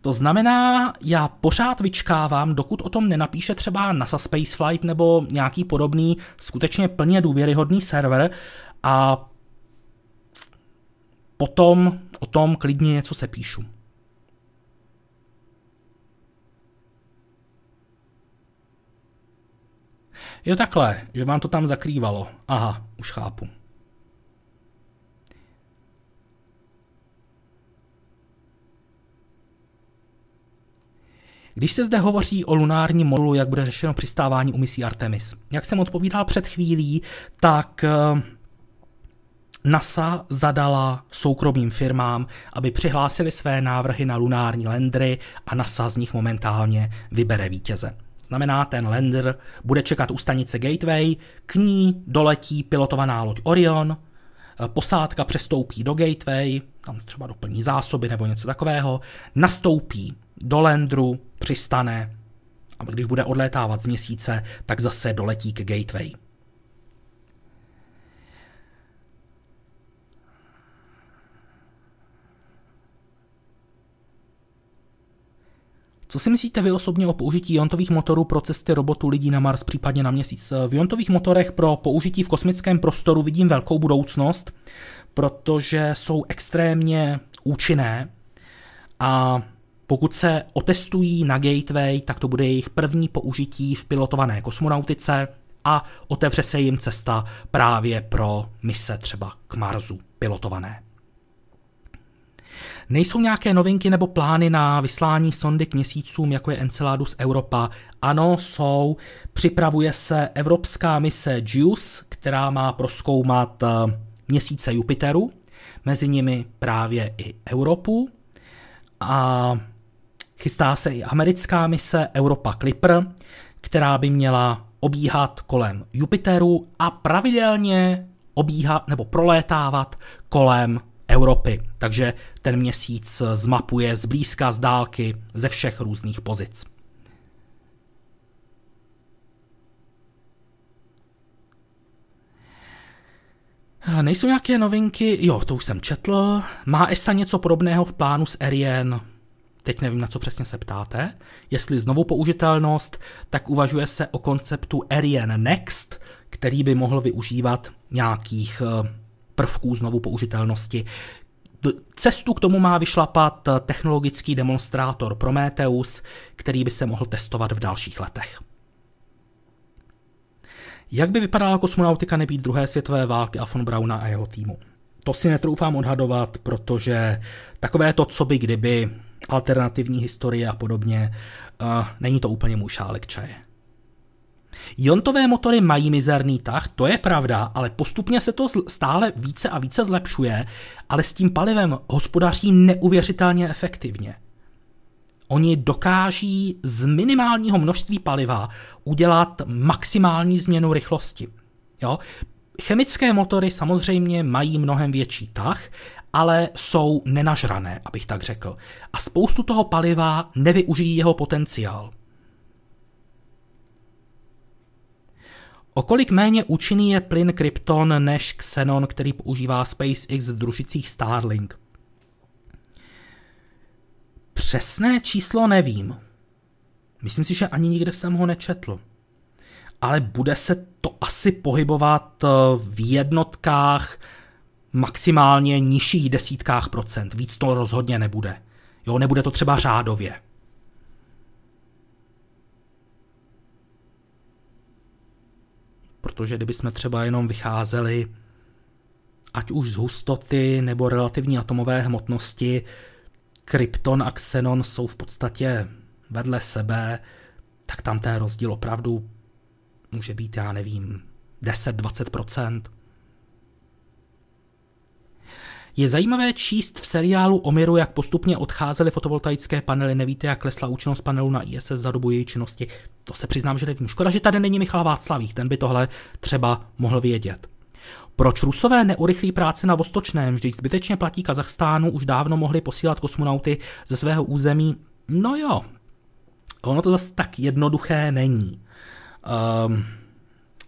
To znamená, já pořád vyčkávám, dokud o tom nenapíše třeba NASA Spaceflight nebo nějaký podobný skutečně plně důvěryhodný server a potom o tom klidně něco se píšu. Jo takhle, že vám to tam zakrývalo. Aha, už chápu. Když se zde hovoří o lunárním modulu, jak bude řešeno přistávání u misí Artemis, jak jsem odpovídal před chvílí, tak eh, NASA zadala soukromým firmám, aby přihlásili své návrhy na lunární landry a NASA z nich momentálně vybere vítěze. Znamená, ten lander bude čekat u stanice Gateway, k ní doletí pilotovaná loď Orion, eh, posádka přestoupí do Gateway, tam třeba doplní zásoby nebo něco takového, nastoupí do landru, přistane a když bude odlétávat z měsíce, tak zase doletí k Gateway. Co si myslíte vy osobně o použití iontových motorů pro cesty robotů lidí na Mars, případně na Měsíc? V iontových motorech pro použití v kosmickém prostoru vidím velkou budoucnost, protože jsou extrémně účinné a pokud se otestují na Gateway, tak to bude jejich první použití v pilotované kosmonautice a otevře se jim cesta právě pro mise třeba k Marsu pilotované. Nejsou nějaké novinky nebo plány na vyslání sondy k měsícům, jako je Enceladus Europa? Ano, jsou. Připravuje se evropská mise JUICE, která má proskoumat eh, měsíce Jupiteru, mezi nimi právě i Europu. A chystá se i americká mise Europa Clipper, která by měla obíhat kolem Jupiteru a pravidelně obíhat nebo prolétávat kolem Evropy. Takže ten měsíc zmapuje zblízka, z dálky, ze všech různých pozic. Nejsou nějaké novinky? Jo, to už jsem četl. Má ESA něco podobného v plánu s Ariane? Teď nevím, na co přesně se ptáte. Jestli znovu použitelnost, tak uvažuje se o konceptu Ariane Next, který by mohl využívat nějakých eh, prvků znovu použitelnosti. Cestu k tomu má vyšlapat technologický demonstrátor Prometheus, který by se mohl testovat v dalších letech. Jak by vypadala kosmonautika nebýt druhé světové války a von Brauna a jeho týmu? To si netroufám odhadovat, protože takové to, co by kdyby, alternativní historie a podobně, uh, není to úplně můj šálek čaje. Jontové motory mají mizerný tah, to je pravda, ale postupně se to stále více a více zlepšuje, ale s tím palivem hospodaří neuvěřitelně efektivně. Oni dokáží z minimálního množství paliva udělat maximální změnu rychlosti. Jo? Chemické motory samozřejmě mají mnohem větší tah, ale jsou nenažrané, abych tak řekl. A spoustu toho paliva nevyužijí jeho potenciál. O kolik méně účinný je plyn Krypton než Xenon, který používá SpaceX v družicích Starlink? Přesné číslo nevím. Myslím si, že ani nikde jsem ho nečetl. Ale bude se to asi pohybovat eh, v jednotkách, maximálně nižších desítkách procent. Víc to rozhodně nebude. Jo, nebude to třeba řádově. Protože kdybychom třeba jenom vycházeli ať už z hustoty nebo relativní atomové hmotnosti, krypton a xenon jsou v podstatě vedle sebe, tak tam ten rozdíl opravdu může být, já nevím, 10-20%. Je zajímavé číst v seriálu o Miru, jak postupně odcházely fotovoltaické panely. Nevíte, jak klesla účinnost panelu na ISS za dobu její činnosti. To se přiznám, že nevím. Škoda, že tady není Michal Václavík, ten by tohle třeba mohl vědět. Proč Rusové neurychlí práce na Vostočném, vždyť zbytečně platí Kazachstánu, už dávno mohli posílat kosmonauty ze svého území? No jo, ono to zase tak jednoduché není. Um,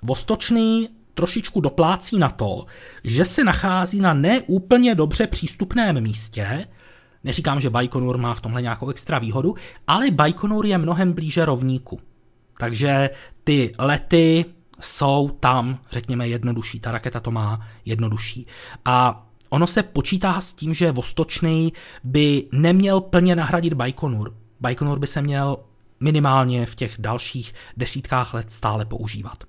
Vostočný trošičku doplácí na to, že se nachází na neúplně dobře přístupném místě. Neříkám, že Baikonur má v tomhle nějakou extra výhodu, ale Baikonur je mnohem blíže rovníku. Takže ty lety jsou tam, řekněme, jednodušší. Ta raketa to má jednodušší. A ono se počítá s tím, že Vostočný by neměl plně nahradit Baikonur. Baikonur by se měl minimálně v těch dalších desítkách let stále používat.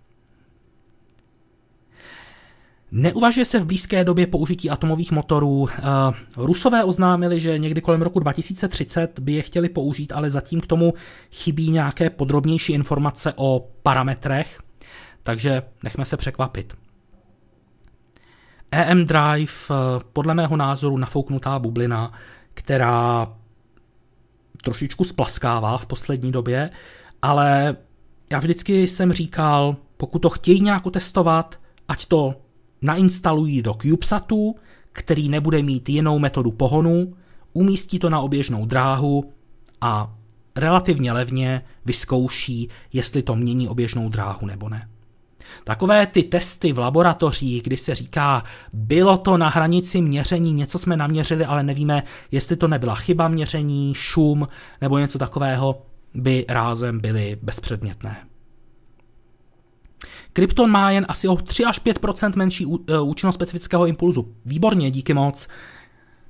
Neuvažuje se v blízké době použití atomových motorů. Eh, Rusové oznámili, že někdy kolem roku 2030 by je chtěli použít, ale zatím k tomu chybí nějaké podrobnější informace o parametrech, takže nechme se překvapit. EM Drive, eh, podle mého názoru nafouknutá bublina, která trošičku splaskává v poslední době, ale já vždycky jsem říkal, pokud to chtějí nějak testovat, ať to nainstalují do CubeSatu, který nebude mít jinou metodu pohonu, umístí to na oběžnou dráhu a relativně levně vyzkouší, jestli to mění oběžnou dráhu nebo ne. Takové ty testy v laboratořích, kdy se říká, bylo to na hranici měření, něco jsme naměřili, ale nevíme, jestli to nebyla chyba měření, šum nebo něco takového, by rázem byly bezpředmětné. Krypton má jen asi o 3 až 5% menší e, účinnost specifického impulzu. Výborně, díky moc.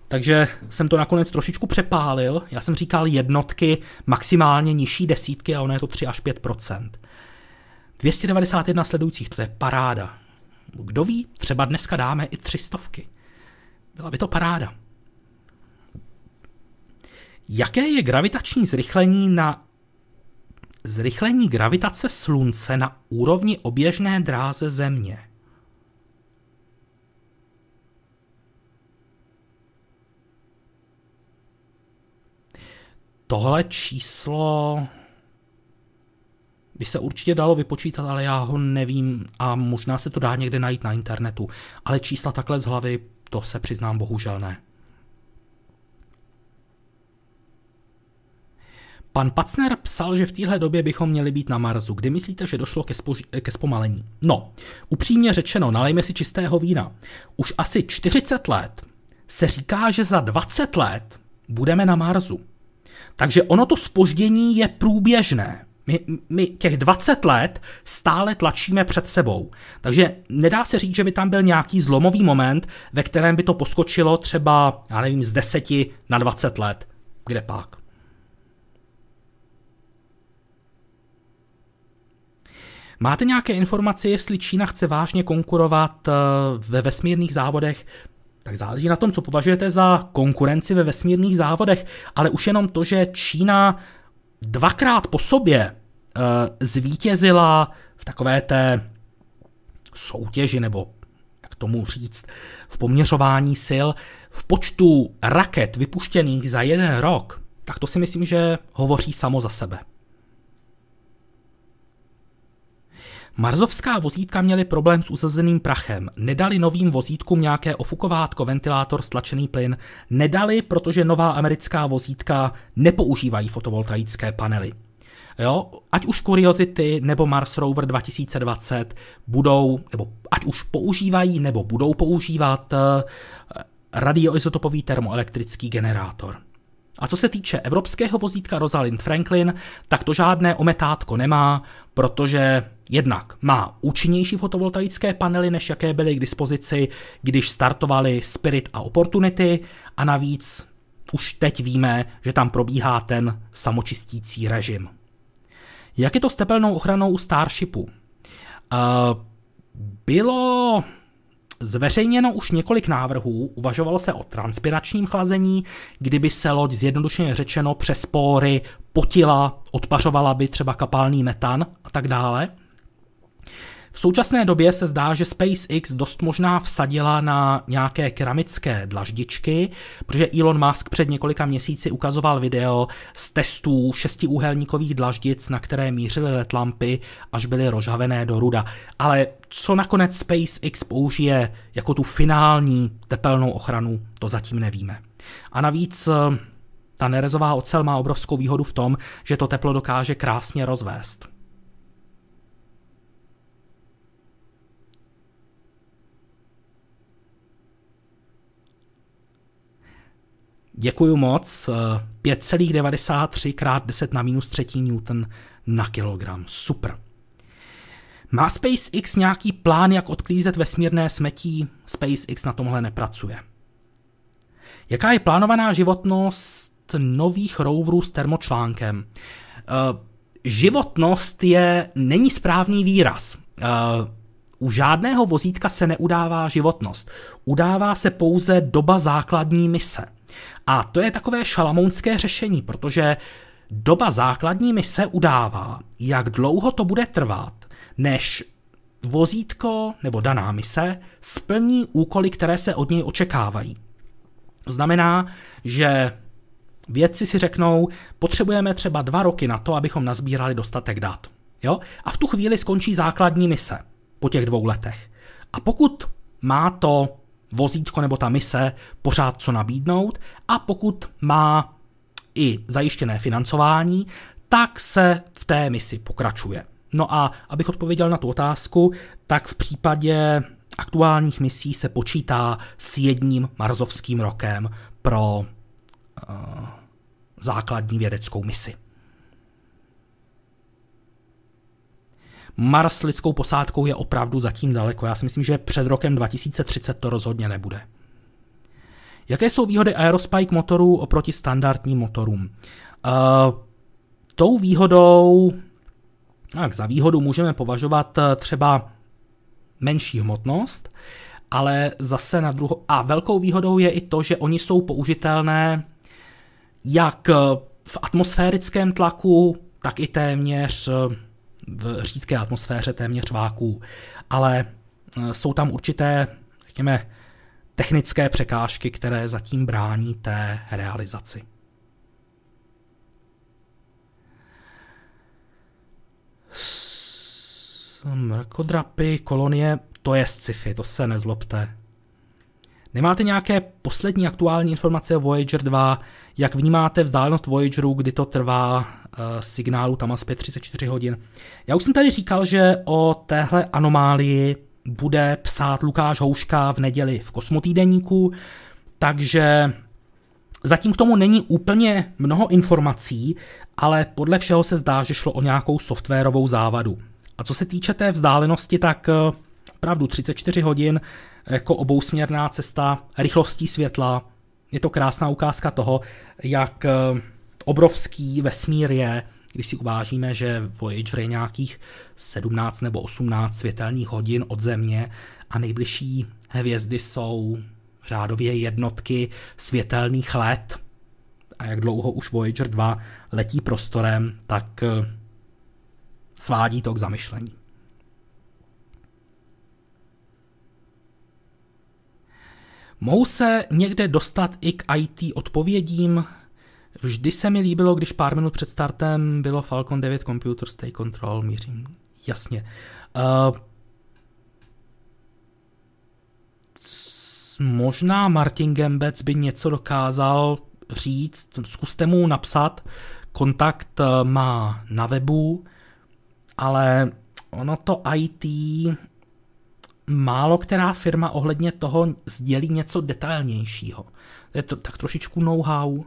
Takže jsem to nakonec trošičku přepálil. Já jsem říkal jednotky, maximálně nižší desítky a ono je to 3 až 5% 291 sledujících, to je paráda. Kdo ví, třeba dneska dáme i tři stovky. Byla by to paráda. Jaké je gravitační zrychlení na zrychlení gravitace Slunce na úrovni oběžné dráze Země. Tohle číslo by se určitě dalo vypočítat, ale já ho nevím a možná se to dá někde najít na internetu. Ale čísla takhle z hlavy, to se přiznám bohužel ne. Pan Pacner psal, že v téhle době bychom měli být na Marsu. Kdy myslíte, že došlo ke, spož- ke zpomalení? No, upřímně řečeno, nalejme si čistého vína. Už asi 40 let se říká, že za 20 let budeme na Marsu. Takže ono to spoždění je průběžné. My, my těch 20 let stále tlačíme před sebou. Takže nedá se říct, že by tam byl nějaký zlomový moment, ve kterém by to poskočilo třeba, já nevím, z 10 na 20 let. Kde pak? Máte nějaké informace, jestli Čína chce vážně konkurovat eh, ve vesmírných závodech? Tak záleží na tom, co považujete za konkurenci ve vesmírných závodech, ale už jenom to, že Čína dvakrát po sobě uh, zvítězila v takové té soutěži, nebo jak tomu říct, v poměřování sil, v počtu raket vypuštěných za jeden rok, tak to si myslím, že hovoří samo za sebe. Marzovská vozítka měly problém s usazeným prachem. Nedali novým vozítkům nějaké ofukovátko, ventilátor, stlačený plyn. Nedali, protože nová americká vozítka nepoužívají fotovoltaické panely. Jo, ať už Curiosity nebo Mars Rover 2020 budou, nebo ať už používají nebo budou používat eh, radioizotopový termoelektrický generátor. A co se týče evropského vozítka Rosalind Franklin, tak to žádné ometátko nemá, protože jednak má účinnější fotovoltaické panely, než jaké byly k dispozici, když startovali Spirit a Opportunity a navíc už teď víme, že tam probíhá ten samočistící režim. Jak je to s tepelnou ochranou u Starshipu? Uh, bylo zveřejněno už několik návrhů, uvažovalo se o transpiračním chlazení, kdyby se loď zjednodušeně řečeno přes pory potila, odpařovala by třeba kapalný metan a tak dále – v současné době se zdá, že SpaceX dost možná vsadila na nějaké keramické dlaždičky, protože Elon Musk před několika měsíci ukazoval video z testů šestiúhelníkových dlaždic, na které mířily LED lampy, až byly rozhavené do ruda. Ale co nakonec SpaceX použije jako tu finální tepelnou ochranu, to zatím nevíme. A navíc eh, ta nerezová ocel má obrovskou výhodu v tom, že to teplo dokáže krásně rozvést. Děkuju moc. 5,93 krát 10 na minus třetí Newton na kilogram. Super. Má SpaceX nějaký plán, jak odklízet vesmírné smetí? SpaceX na tomhle nepracuje. Jaká je plánovaná životnost nových roverů s termočlánkem? Uh, životnost je, není správný výraz. Uh, u žádného vozítka se neudává životnost. Udává se pouze doba základní mise. A to je takové šalamounské řešení, protože doba základní mise udává, jak dlouho to bude trvat, než vozítko nebo daná mise splní úkoly, které se od něj očekávají. Znamená, že vědci si řeknou, potřebujeme třeba dva roky na to, abychom nazbírali dostatek dat. Jo? A v tu chvíli skončí základní mise po těch dvou letech. A pokud má to vozítko nebo ta mise pořád co nabídnout a pokud má i zajištěné financování, tak se v té misi pokračuje. No a abych odpověděl na tu otázku, tak v případě aktuálních misí se počítá s jedním marzovským rokem pro uh, základní vědeckou misi. Mars lidskou posádkou je opravdu zatím daleko. Já si myslím, že před rokem 2030 to rozhodně nebude. Jaké jsou výhody Aerospike motorů oproti standardním motorům? Uh, tou výhodou, tak za výhodu můžeme považovat eh, třeba menší hmotnost, ale zase na druhou, a velkou výhodou je i to, že oni jsou použitelné jak v atmosférickém tlaku, tak i téměř v řídké atmosféře téměř váků, ale e, jsou tam určité, řekněme, technické překážky, které zatím brání té realizaci. Mrkodrapy, kolonie, to je sci-fi, to se nezlobte. Nemáte nějaké poslední aktuální informace o Voyager 2? Jak vnímáte vzdálenost Voyageru, kdy to trvá uh, signálu tam zpět 34 hodin? Já už jsem tady říkal, že o téhle anomálii bude psát Lukáš Houška v neděli v Kosmotýdeníku, takže zatím k tomu není úplně mnoho informací, ale podle všeho se zdá, že šlo o nějakou softwarovou závadu. A co se týče té vzdálenosti, tak eh, opravdu 34 hodin jako obousměrná cesta rychlostí světla. Je to krásná ukázka toho, jak eh, obrovský vesmír je, když si uvážíme, že Voyager je nějakých 17 nebo 18 světelných hodin od Země a nejbližší hvězdy jsou řádově jednotky světelných let. A jak dlouho už Voyager 2 letí prostorem, tak eh, svádí to k zamyšlení. Mohou se někde dostat i k IT odpovědím? Vždy se mi líbilo, když pár minut před startem bylo Falcon 9 Computer Stay Control, mířím. Jasně. Uh, možná Martin Gembec by něco dokázal říct, zkuste mu napsat kontakt má na webu, ale ono to IT málo která firma ohledně toho sdělí něco detailnějšího. Je to tak trošičku know-how.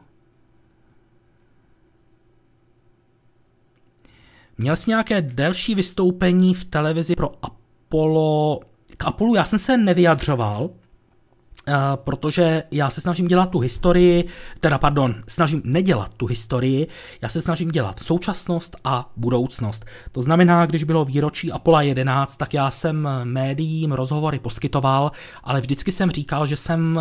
Měl jsi nějaké delší vystoupení v televizi pro Apollo? K Apollo já jsem se nevyjadřoval, protože já se snažím dělat tu historii, teda pardon, snažím nedělat tu historii, já se snažím dělat současnost a budoucnost. To znamená, když bylo výročí Apollo 11, tak já jsem médiím rozhovory poskytoval, ale vždycky jsem říkal, že jsem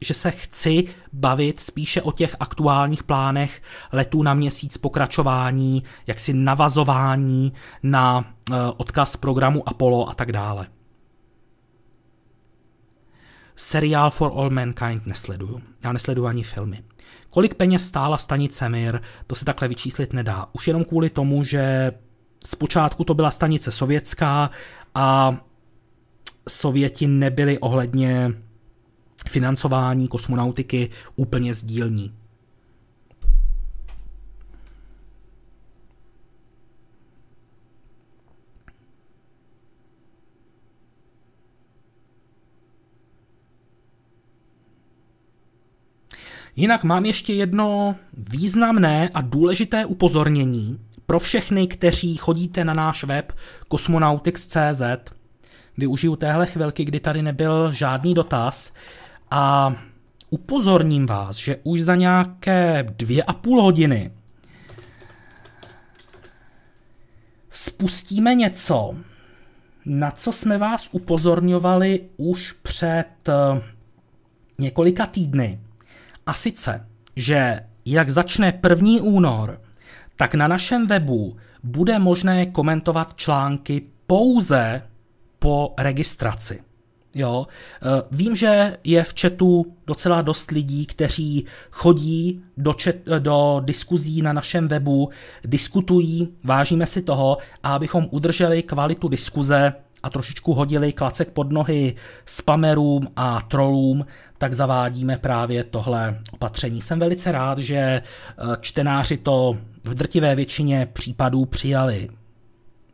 že se chci bavit spíše o těch aktuálních plánech letů na měsíc, pokračování, jaksi navazování na uh, odkaz programu Apollo a tak dále. Seriál For All Mankind nesleduju. Já nesleduju ani filmy. Kolik peněz stála stanice Mir, to se takhle vyčíslit nedá. Už jenom kvůli tomu, že zpočátku to byla stanice sovětská a Sověti nebyli ohledně financování kosmonautiky úplně sdílní. Jinak mám ještě jedno významné a důležité upozornění pro všechny, kteří chodíte na náš web cosmonautics.cz. Využiju téhle chvilky, kdy tady nebyl žádný dotaz a upozorním vás, že už za nějaké dvě a půl hodiny spustíme něco, na co jsme vás upozorňovali už před eh, několika týdny. A sice, že jak začne 1. únor, tak na našem webu bude možné komentovat články pouze po registraci. Jo, eh, vím, že je v chatu docela dost lidí, kteří chodí do, chat, eh, do diskuzí na našem webu, diskutují, vážíme si toho a abychom udrželi kvalitu diskuze a trošičku hodili klacek pod nohy spamerům a trolům, tak zavádíme právě tohle opatření. Jsem velice rád, že eh, čtenáři to v drtivé většině případů přijali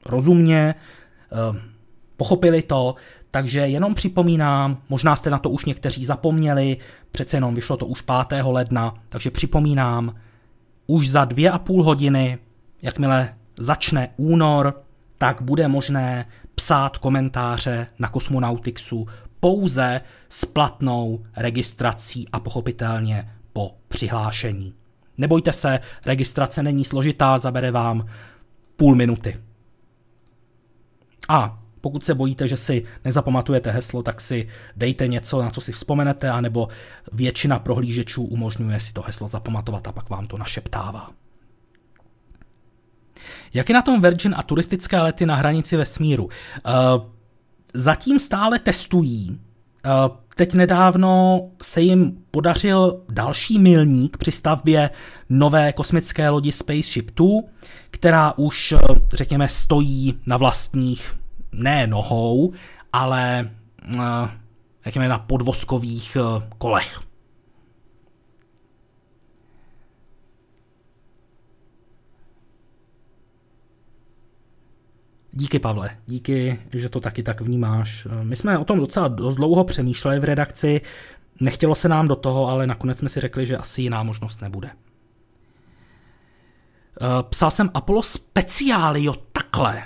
rozumně, pochopili to, takže jenom připomínám, možná jste na to už někteří zapomněli, přece jenom vyšlo to už 5. ledna, takže připomínám, už za dvě a půl hodiny, jakmile začne únor, tak bude možné psát komentáře na Kosmonautixu pouze s platnou registrací a pochopitelně po přihlášení. Nebojte se, registrace není složitá, zabere vám půl minuty. A pokud se bojíte, že si nezapamatujete heslo, tak si dejte něco, na co si vzpomenete, anebo většina prohlížečů umožňuje si to heslo zapamatovat a pak vám to našeptává. Jak je na tom Virgin a turistické lety na hranici vesmíru? Uh, zatím stále testují. Uh, teď nedávno se jim podařil další milník při stavbě nové kosmické lodi Spaceship 2, která už, řekněme, stojí na vlastních ne nohou, ale řekněme na podvozkových eh, kolech. Díky, Pavle, díky, že to taky tak vnímáš. Eh, my jsme o tom docela dost dlouho přemýšleli v redakci, nechtělo se nám do toho, ale nakonec jsme si řekli, že asi jiná možnost nebude. Eh, psal jsem Apollo speciály, jo, takhle.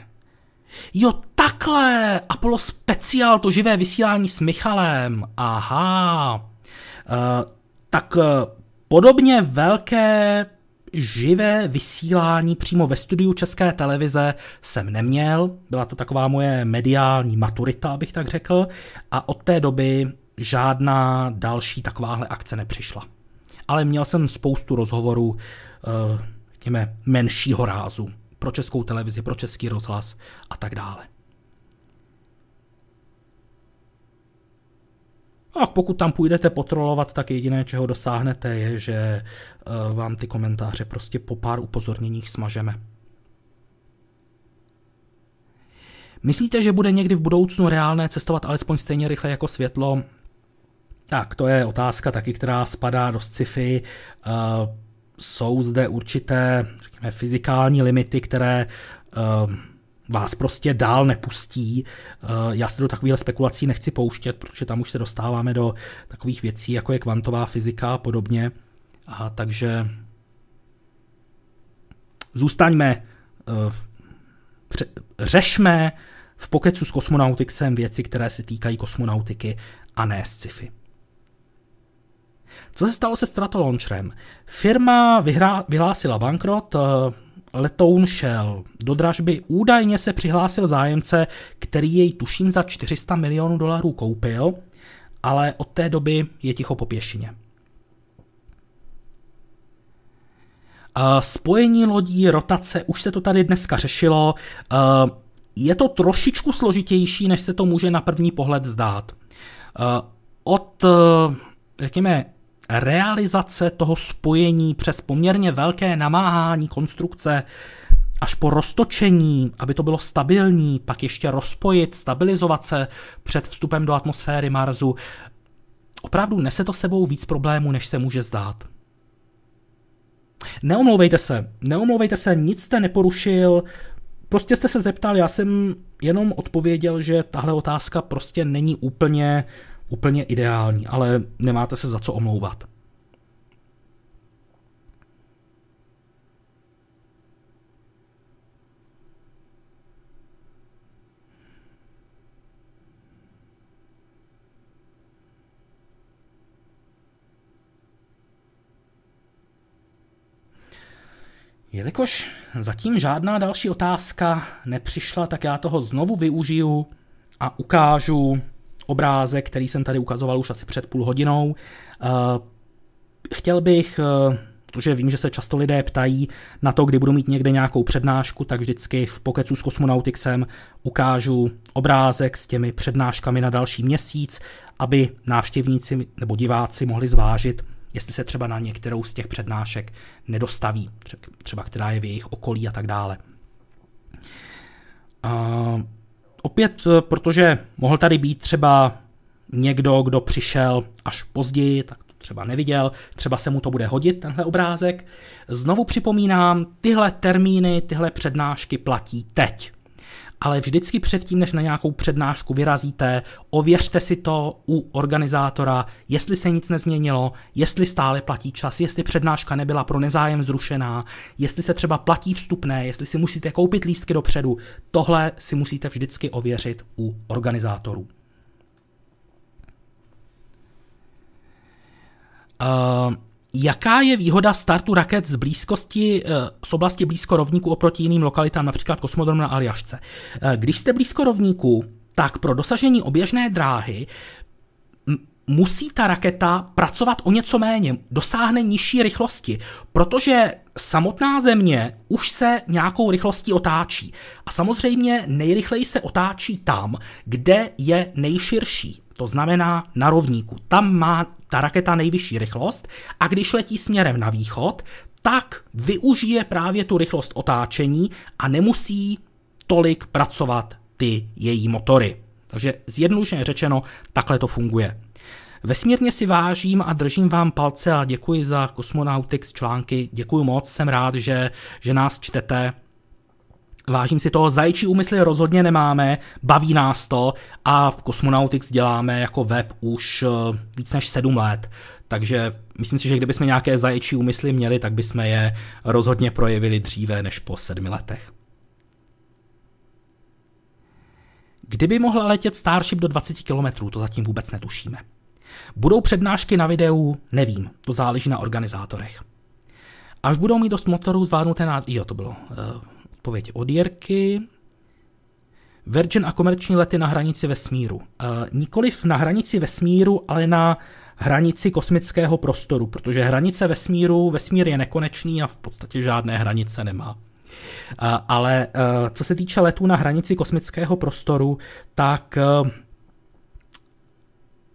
Jo, takhle, Apollo speciál, to živé vysílání s Michalem, aha. Uh, tak uh, podobně velké živé vysílání přímo ve studiu České televize jsem neměl, byla to taková moje mediální maturita, abych tak řekl, a od té doby žádná další takováhle akce nepřišla. Ale měl jsem spoustu rozhovorů, uh, řekněme, menšího rázu pro českou televizi, pro český rozhlas a tak dále. A pokud tam půjdete potrolovat, tak jediné, čeho dosáhnete, je, že uh, vám ty komentáře prostě po pár upozorněních smažeme. Myslíte, že bude někdy v budoucnu reálné cestovat alespoň stejně rychle jako světlo? Tak, to je otázka taky, která spadá do sci-fi. Uh, jsou zde určité řekněme, fyzikální limity, které uh, vás prostě dál nepustí. Uh, já se do takových spekulací nechci pouštět, protože tam už se dostáváme do takových věcí, jako je kvantová fyzika a podobně. A takže zůstaňme, pře- řešme v pokecu s kosmonauticsem věci, které se týkají kosmonautiky a ne sci-fi. Co se stalo se Stratolauncherem? Firma vyhrá, vyhlásila bankrot, eh, letoun šel do dražby, údajně se přihlásil zájemce, který jej tuším za 400 milionů dolarů koupil, ale od té doby je ticho po pěšině. Eh, spojení lodí, rotace, už se to tady dneska řešilo. Eh, je to trošičku složitější, než se to může na první pohled zdát. Od, řekněme, realizace toho spojení přes poměrně velké namáhání konstrukce až po roztočení, aby to bylo stabilní, pak ještě rozpojit, stabilizovat se před vstupem do atmosféry Marsu. Opravdu nese to sebou víc problémů, než se může zdát. Neomlouvejte se, neomlouvejte se, nic jste neporušil, prostě jste se zeptal, já jsem jenom odpověděl, že tahle otázka prostě není úplně úplně ideální, ale nemáte se za co omlouvat. Jelikož zatím žádná další otázka nepřišla, tak já toho znovu využiju a ukážu obrázek, který jsem tady ukazoval už asi před půl hodinou. Eh, chtěl bych, eh, protože vím, že se často lidé ptají na to, kdy budu mít někde nějakou přednášku, tak vždycky v Pokecu s Kosmonautixem ukážu obrázek s těmi přednáškami na další měsíc, aby návštěvníci nebo diváci mohli zvážit, jestli se třeba na některou z těch přednášek nedostaví, třeba která je v jejich okolí a tak dále. Uh, Opět, eh, protože mohl tady být třeba někdo, kdo přišel až později, tak to třeba neviděl, třeba se mu to bude hodit, tenhle obrázek. Znovu připomínám, tyhle termíny, tyhle přednášky platí teď ale vždycky předtím, než na nějakou přednášku vyrazíte, ověřte si to u organizátora, jestli se nic nezměnilo, jestli stále platí čas, jestli přednáška nebyla pro nezájem zrušená, jestli se třeba platí vstupné, jestli si musíte koupit lístky dopředu. Tohle si musíte vždycky ověřit u organizátorů. Uh, Jaká je výhoda startu raket z blízkosti, eh, z oblasti blízko rovníku oproti jiným lokalitám, například kosmodrom na Aljašce? Eh, když jste blízko rovníku, tak pro dosažení oběžné dráhy musí ta raketa pracovat o něco méně, dosáhne nižší rychlosti, protože samotná země už se nějakou rychlostí otáčí. A samozřejmě nejrychleji se otáčí tam, kde je nejširší. To znamená na rovníku. Tam má ta raketa nejvyšší rychlost a když letí směrem na východ, tak využije právě tu rychlost otáčení a nemusí tolik pracovat ty její motory. Takže zjednodušeně řečeno, takhle to funguje. Vesmírně si vážím a držím vám palce a děkuji za Cosmonautics články. Děkuji moc, jsem rád, že, že nás čtete. Vážím si toho, zajčí úmysly rozhodně nemáme, baví nás to a Cosmonautics děláme jako web už eh, víc než sedm let. Takže myslím si, že kdybychom nějaké zaječí úmysly měli, tak bychom je rozhodně projevili dříve než po sedmi letech. Kdyby mohla letět Starship do 20 km, to zatím vůbec netušíme. Budou přednášky na videu? Nevím, to záleží na organizátorech. Až budou mít dost motorů zvládnuté na... Jo, to bylo uh, odpověď od Jirky. Virgin a komerční lety na hranici vesmíru. Uh, nikoliv na hranici vesmíru, ale na hranici kosmického prostoru, protože hranice vesmíru, vesmír je nekonečný a v podstatě žádné hranice nemá. Uh, ale uh, co se týče letů na hranici kosmického prostoru, tak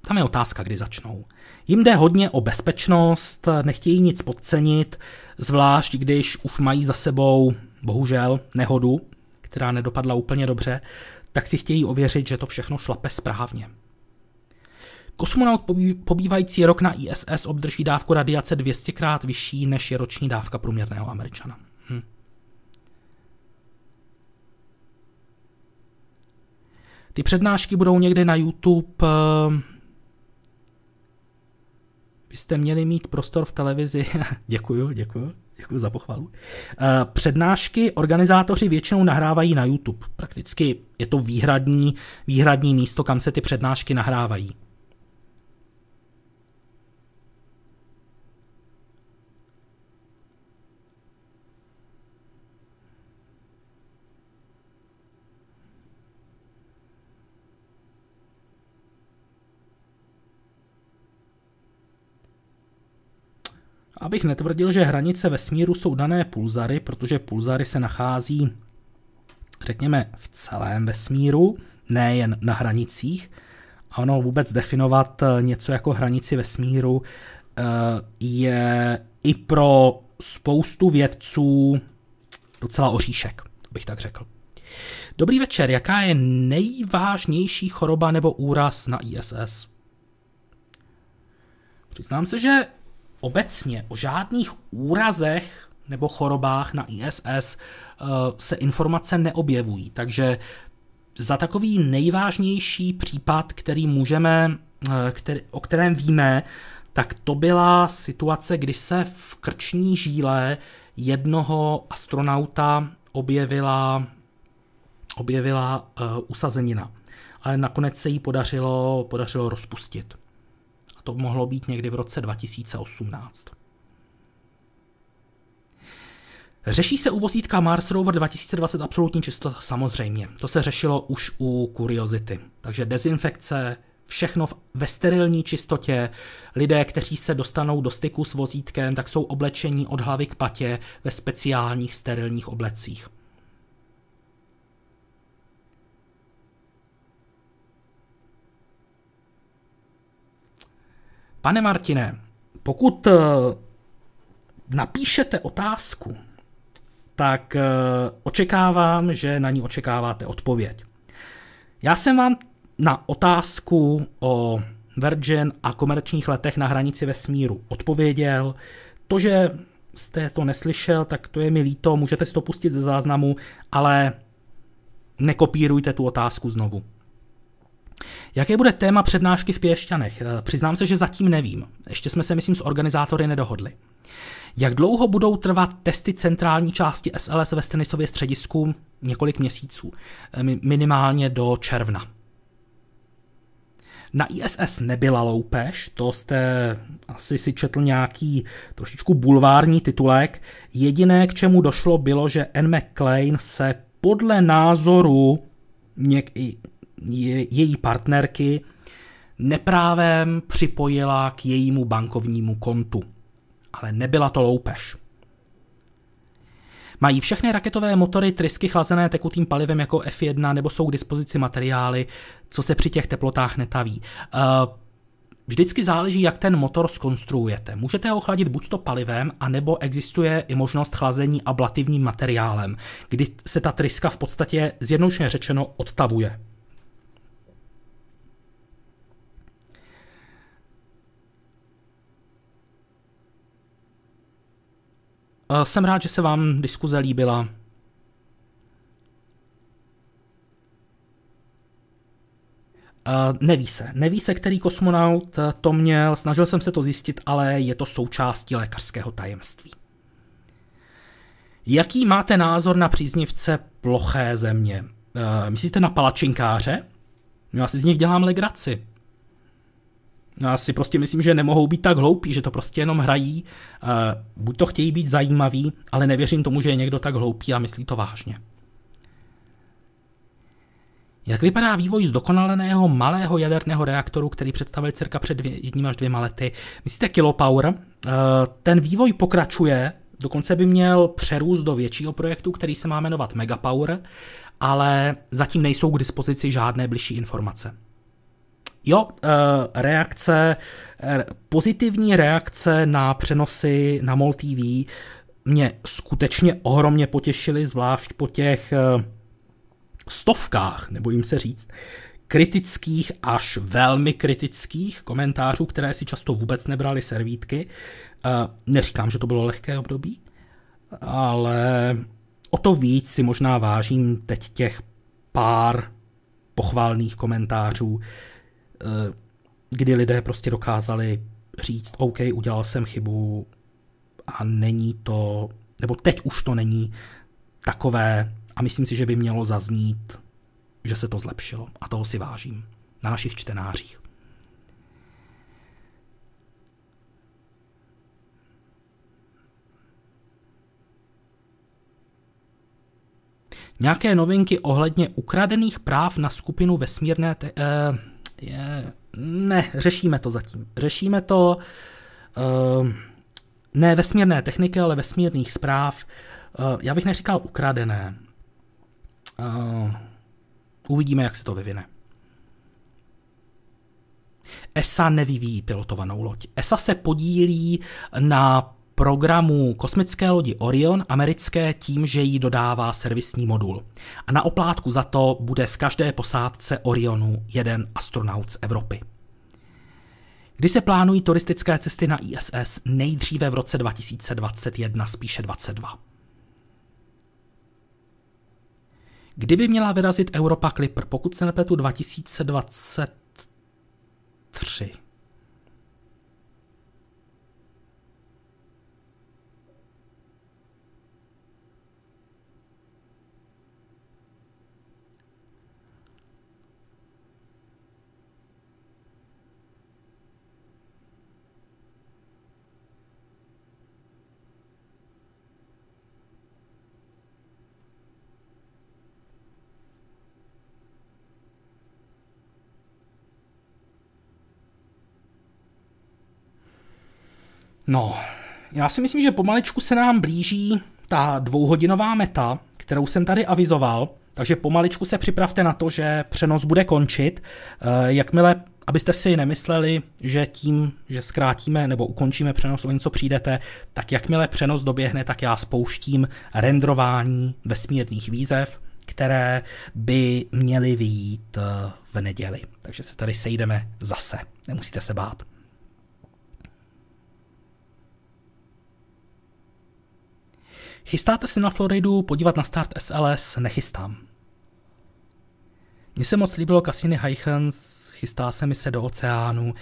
tam je otázka, kdy začnou. Jim jde hodně o bezpečnost, nechtějí nic podcenit, zvlášť když už mají za sebou, bohužel, nehodu, která nedopadla úplně dobře, tak si chtějí ověřit, že to všechno šlape správně. Kosmonaut pobývající rok na ISS obdrží dávku radiace 200 krát vyšší než je roční dávka průměrného Američana. Hm. Ty přednášky budou někde na YouTube. Byste měli mít prostor v televizi. děkuju, děkuju. Děkuji za pochvalu. Eh, přednášky organizátoři většinou nahrávají na YouTube. Prakticky je to výhradní, výhradní místo, kam se ty přednášky nahrávají. Abych netvrdil, že hranice vesmíru jsou dané pulzary, protože pulzary se nachází, řekněme, v celém vesmíru, nejen na hranicích. A ono vůbec definovat eh, něco jako hranici vesmíru eh, je i pro spoustu vědců docela oříšek, bych tak řekl. Dobrý večer, jaká je nejvážnější choroba nebo úraz na ISS? Přiznám se, že obecně o žádných úrazech nebo chorobách na ISS eh, se informace neobjevují. Takže za takový nejvážnější případ, který můžeme, uh, který, o kterém víme, tak to byla situace, kdy se v krční žíle jednoho astronauta objevila, objevila uh, usazenina. Ale nakonec se jí podařilo, podařilo rozpustit. To mohlo být někdy v roce 2018. Řeší se u vozítka Mars Rover 2020 absolutní čistota? Samozřejmě. To se řešilo už u Curiosity. Takže dezinfekce, všechno ve sterilní čistotě. Lidé, kteří se dostanou do styku s vozítkem, tak jsou oblečení od hlavy k patě ve speciálních sterilních oblecích. Pane Martine, pokud eh, napíšete otázku, tak eh, očekávám, že na ní očekáváte odpověď. Já jsem vám na otázku o Virgin a komerčních letech na hranici vesmíru odpověděl. To, že jste to neslyšel, tak to je mi líto, můžete si to pustit ze záznamu, ale nekopírujte tu otázku znovu. Jaké bude téma přednášky v Pěšťanech? Eh, přiznám se, že zatím nevím. Ještě jsme se, myslím, s organizátory nedohodli. Jak dlouho budou trvat testy centrální části SLS ve Stenisově středisku? Několik měsíců. Eh, minimálně do června. Na ISS nebyla loupež, to jste asi si četl nějaký trošičku bulvární titulek. Jediné, k čemu došlo, bylo, že N. McLean se podle názoru něk- je, její partnerky neprávem připojila k jejímu bankovnímu kontu. Ale nebyla to loupež. Mají všechny raketové motory trysky chlazené tekutým palivem jako F1 nebo jsou k dispozici materiály, co se při těch teplotách netaví. Uh, Vždycky záleží, jak ten motor skonstruujete. Můžete ho chladit buď to palivem, anebo existuje i možnost chlazení ablativním materiálem, kdy se ta tryska v podstatě zjednodušeně řečeno odtavuje. Jsem rád, že se vám diskuze líbila. Uh, neví se. Neví se, který kosmonaut to měl, snažil jsem se to zjistit, ale je to součástí lékařského tajemství. Jaký máte názor na příznivce ploché země? Uh, myslíte na palačinkáře? Já si z nich dělám legraci. Já si prostě myslím, že nemohou být tak hloupí, že to prostě jenom hrají. Uh, buď to chtějí být zajímaví, ale nevěřím tomu, že je někdo tak hloupý a myslí to vážně. Jak vypadá vývoj zdokonaleného malého jaderného reaktoru, který představil cirka před dvě, jedním až dvěma lety? Myslíte Kilopower? Uh, ten vývoj pokračuje, dokonce by měl přerůst do většího projektu, který se má jmenovat Megapower, ale zatím nejsou k dispozici žádné bližší informace. Jo, eh, reakce, eh, pozitivní reakce na přenosy na MOL TV mě skutečně ohromně potěšily, zvlášť po těch eh, stovkách, nebojím se říct, kritických až velmi kritických komentářů, které si často vůbec nebrali servítky. Neříkám, že to bylo lehké období, ale o to víc si možná vážím teď těch pár pochválných komentářů, kdy lidé prostě dokázali říct, OK, udělal jsem chybu a není to, nebo teď už to není takové a myslím si, že by mělo zaznít, že se to zlepšilo a toho si vážím na našich čtenářích. Nějaké novinky ohledně ukradených práv na skupinu vesmírné te- uh, je, ne, řešíme to zatím. Řešíme to uh, ne vesmírné techniky, ale vesmírných zpráv. Uh, já bych neříkal ukradené. Uh, uvidíme, jak se to vyvine. ESA nevyvíjí pilotovanou loď. ESA se podílí na programu kosmické lodi Orion americké tím, že jí dodává servisní modul. A na oplátku za to bude v každé posádce Orionu jeden astronaut z Evropy. Kdy se plánují turistické cesty na ISS nejdříve v roce 2021, spíše 22. Kdyby měla vyrazit Europa Clipper, pokud se nepletu 2023. No, já si myslím, že pomaličku se nám blíží ta dvouhodinová meta, kterou jsem tady avizoval, takže pomaličku se připravte na to, že přenos bude končit. Eh, jakmile, abyste si nemysleli, že tím, že zkrátíme nebo ukončíme přenos, o něco přijdete, tak jakmile přenos doběhne, tak já spouštím rendrování vesmírných výzev, které by měly vyjít eh, v neděli. Takže se tady sejdeme zase, nemusíte se bát. Chystáte se na Floridu podívat na start SLS? Nechystám. Mně se moc líbilo Cassini Highlands, chystá se mi se do oceánu. Uh,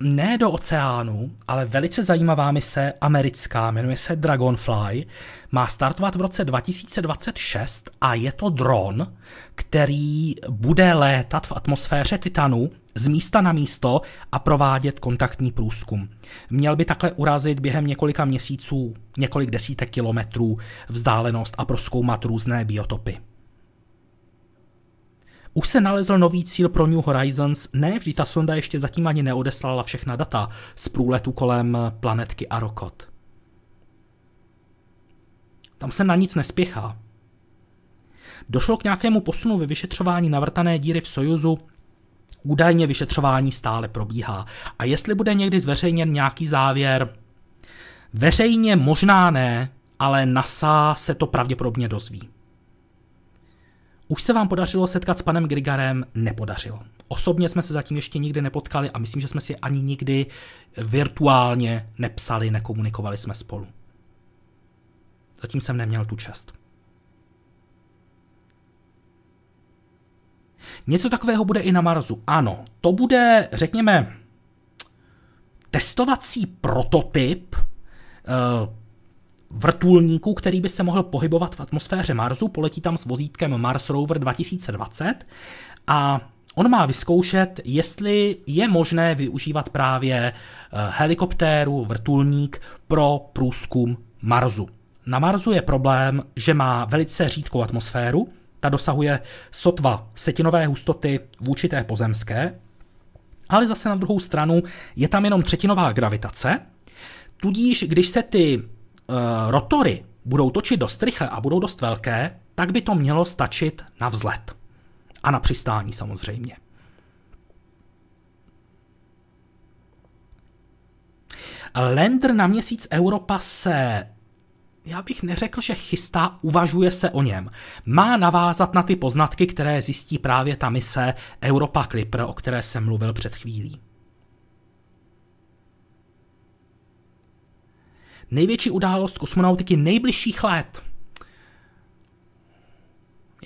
ne do oceánu, ale velice zajímavá mise americká, jmenuje se Dragonfly. Má startovat v roce 2026 a je to dron, který bude létat v atmosféře Titanu z místa na místo a provádět kontaktní průzkum. Měl by takhle urazit během několika měsíců několik desítek kilometrů vzdálenost a proskoumat různé biotopy. Už se nalezl nový cíl pro New Horizons, ne vždy ta sonda ještě zatím ani neodeslala všechna data z průletu kolem planetky Arokot. Tam se na nic nespěchá. Došlo k nějakému posunu ve vyšetřování navrtané díry v Sojuzu, údajně vyšetřování stále probíhá. A jestli bude někdy zveřejněn nějaký závěr, veřejně možná ne, ale NASA se to pravděpodobně dozví. Už se vám podařilo setkat s panem Grigarem? Nepodařilo. Osobně jsme se zatím ještě nikdy nepotkali a myslím, že jsme si ani nikdy virtuálně nepsali, nekomunikovali jsme spolu. Zatím jsem neměl tu čest. Něco takového bude i na Marsu. Ano, to bude, řekněme, testovací prototyp uh, vrtulníku, který by se mohl pohybovat v atmosféře Marsu, poletí tam s vozítkem Mars Rover 2020 a on má vyzkoušet, jestli je možné využívat právě eh, helikoptéru, vrtulník pro průzkum Marsu. Na Marsu je problém, že má velice řídkou atmosféru, ta dosahuje sotva setinové hustoty vůči té pozemské, ale zase na druhou stranu je tam jenom třetinová gravitace, tudíž když se ty uh, rotory budou točit dost rychle a budou dost velké, tak by to mělo stačit na vzlet. A na přistání samozřejmě. Lander na měsíc Europa se já bych neřekl, že chystá, uvažuje se o něm. Má navázat na ty poznatky, které zjistí právě ta mise Europa Clipper, o které jsem mluvil před chvílí. Největší událost kosmonautiky nejbližších let.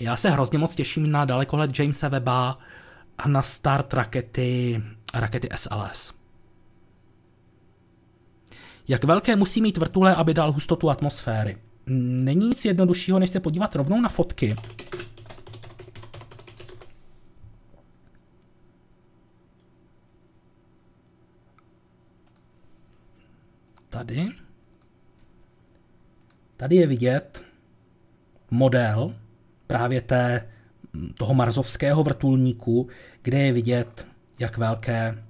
Já se hrozně moc těším na dalekohled Jamesa Weba a na start rakety, rakety SLS. Jak velké musí mít vrtule, aby dal hustotu atmosféry? Není nic jednoduššího, než se podívat rovnou na fotky. Tady. Tady je vidět model právě té, toho marzovského vrtulníku, kde je vidět, jak velké,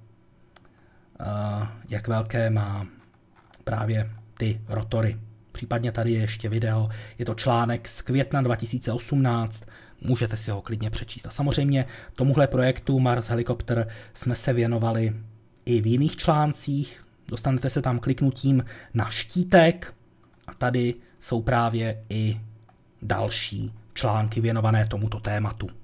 uh, jak velké má právě ty rotory. Případně tady je ještě video, je to článek z května 2018, můžete si ho klidně přečíst. A samozřejmě tomuhle projektu Mars Helicopter jsme se věnovali i v jiných článcích, dostanete se tam kliknutím na štítek a tady jsou právě i další články věnované tomuto tématu.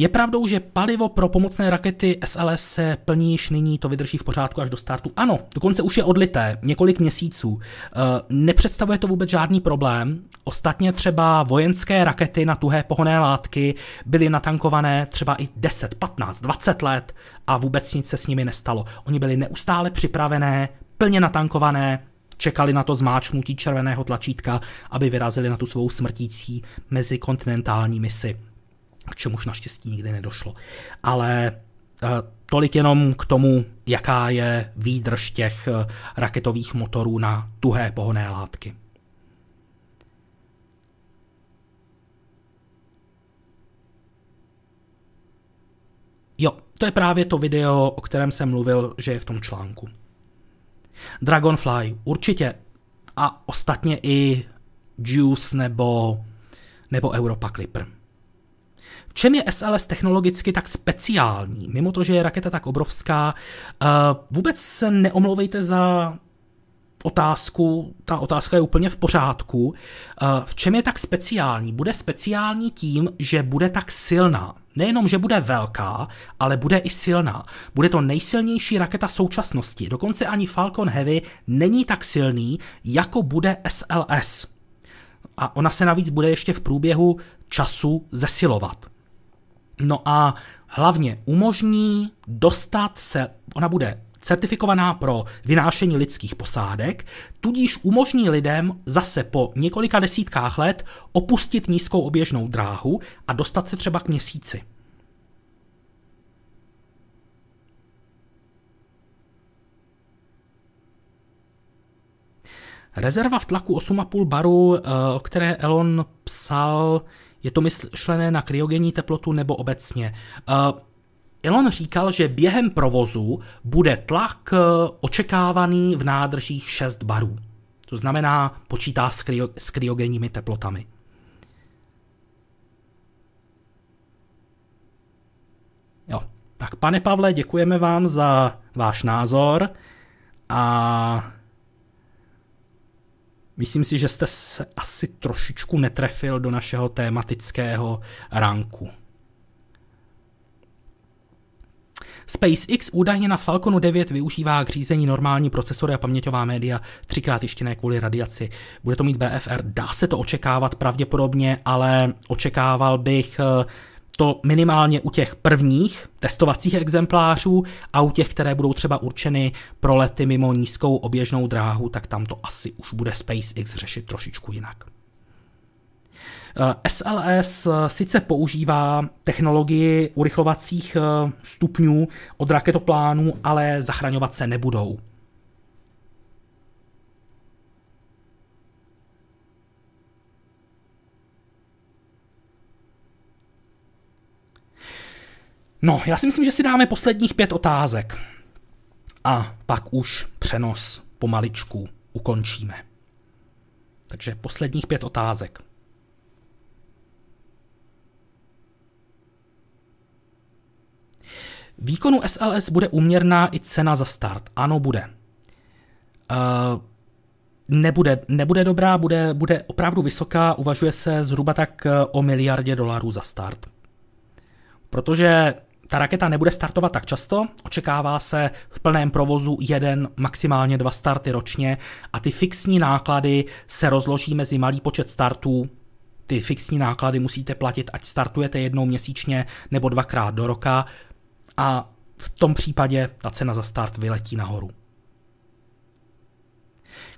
Je pravdou, že palivo pro pomocné rakety SLS se plní již nyní, to vydrží v pořádku až do startu? Ano, dokonce už je odlité, několik měsíců. E, nepředstavuje to vůbec žádný problém. Ostatně třeba vojenské rakety na tuhé pohonné látky byly natankované třeba i 10, 15, 20 let a vůbec nic se s nimi nestalo. Oni byli neustále připravené, plně natankované, čekali na to zmáčknutí červeného tlačítka, aby vyrazili na tu svou smrtící mezikontinentální misi k čemuž naštěstí nikdy nedošlo. Ale eh, tolik jenom k tomu, jaká je výdrž těch eh, raketových motorů na tuhé pohonné látky. Jo, to je právě to video, o kterém jsem mluvil, že je v tom článku. Dragonfly, určitě. A ostatně i Juice nebo, nebo Europa Clipper. V čem je SLS technologicky tak speciální? Mimo to, že je raketa tak obrovská, uh, vůbec se neomlouvejte za otázku, ta otázka je úplně v pořádku. Uh, v čem je tak speciální? Bude speciální tím, že bude tak silná. Nejenom, že bude velká, ale bude i silná. Bude to nejsilnější raketa současnosti. Dokonce ani Falcon Heavy není tak silný, jako bude SLS. A ona se navíc bude ještě v průběhu času zesilovat. No a hlavně umožní dostat se, ona bude certifikovaná pro vynášení lidských posádek, tudíž umožní lidem zase po několika desítkách let opustit nízkou oběžnou dráhu a dostat se třeba k měsíci. Rezerva v tlaku 8,5 baru, eh, o které Elon psal, je to myšlené na kryogenní teplotu nebo obecně? Uh, Elon říkal, že během provozu bude tlak uh, očekávaný v nádržích 6 barů. To znamená, počítá s, kryo, s kryogenními teplotami. Jo, tak pane Pavle, děkujeme vám za váš názor a Myslím si, že jste se asi trošičku netrefil do našeho tématického ranku. SpaceX údajně na Falconu 9 využívá k řízení normální procesory a paměťová média třikrát ještě ne kvůli radiaci. Bude to mít BFR, dá se to očekávat pravděpodobně, ale očekával bych eh, to minimálně u těch prvních testovacích exemplářů a u těch, které budou třeba určeny pro lety mimo nízkou oběžnou dráhu, tak tam to asi už bude SpaceX řešit trošičku jinak. SLS eh, sice používá technologii urychlovacích eh, stupňů od raketoplánů, ale zachraňovat se nebudou. No, já si myslím, že si dáme posledních pět otázek. A pak už přenos pomaličku ukončíme. Takže posledních pět otázek. Výkonu SLS bude uměrná i cena za start. Ano, bude. Uh, nebude, nebude dobrá, bude, bude opravdu vysoká, uvažuje se zhruba tak eh, o miliardě dolarů za start. Protože ta raketa nebude startovat tak často, očekává se v plném provozu jeden, maximálně dva starty ročně a ty fixní náklady se rozloží mezi malý počet startů. Ty fixní náklady musíte platit, ať startujete jednou měsíčně nebo dvakrát do roka a v tom případě ta cena za start vyletí nahoru.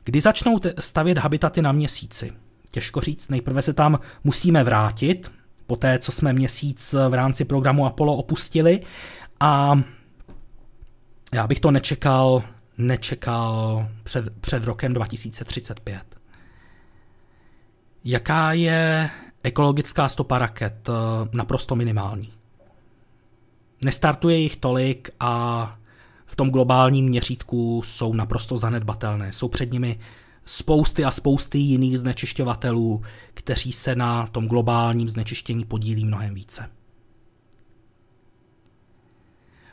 Kdy začnou stavět habitaty na měsíci? Těžko říct, nejprve se tam musíme vrátit, po té, co jsme měsíc v rámci programu Apollo opustili a já bych to nečekal, nečekal před, před rokem 2035. Jaká je ekologická stopa raket? Naprosto minimální. Nestartuje jich tolik a v tom globálním měřítku jsou naprosto zanedbatelné. Jsou před nimi spousty a spousty jiných znečišťovatelů, kteří se na tom globálním znečištění podílí mnohem více.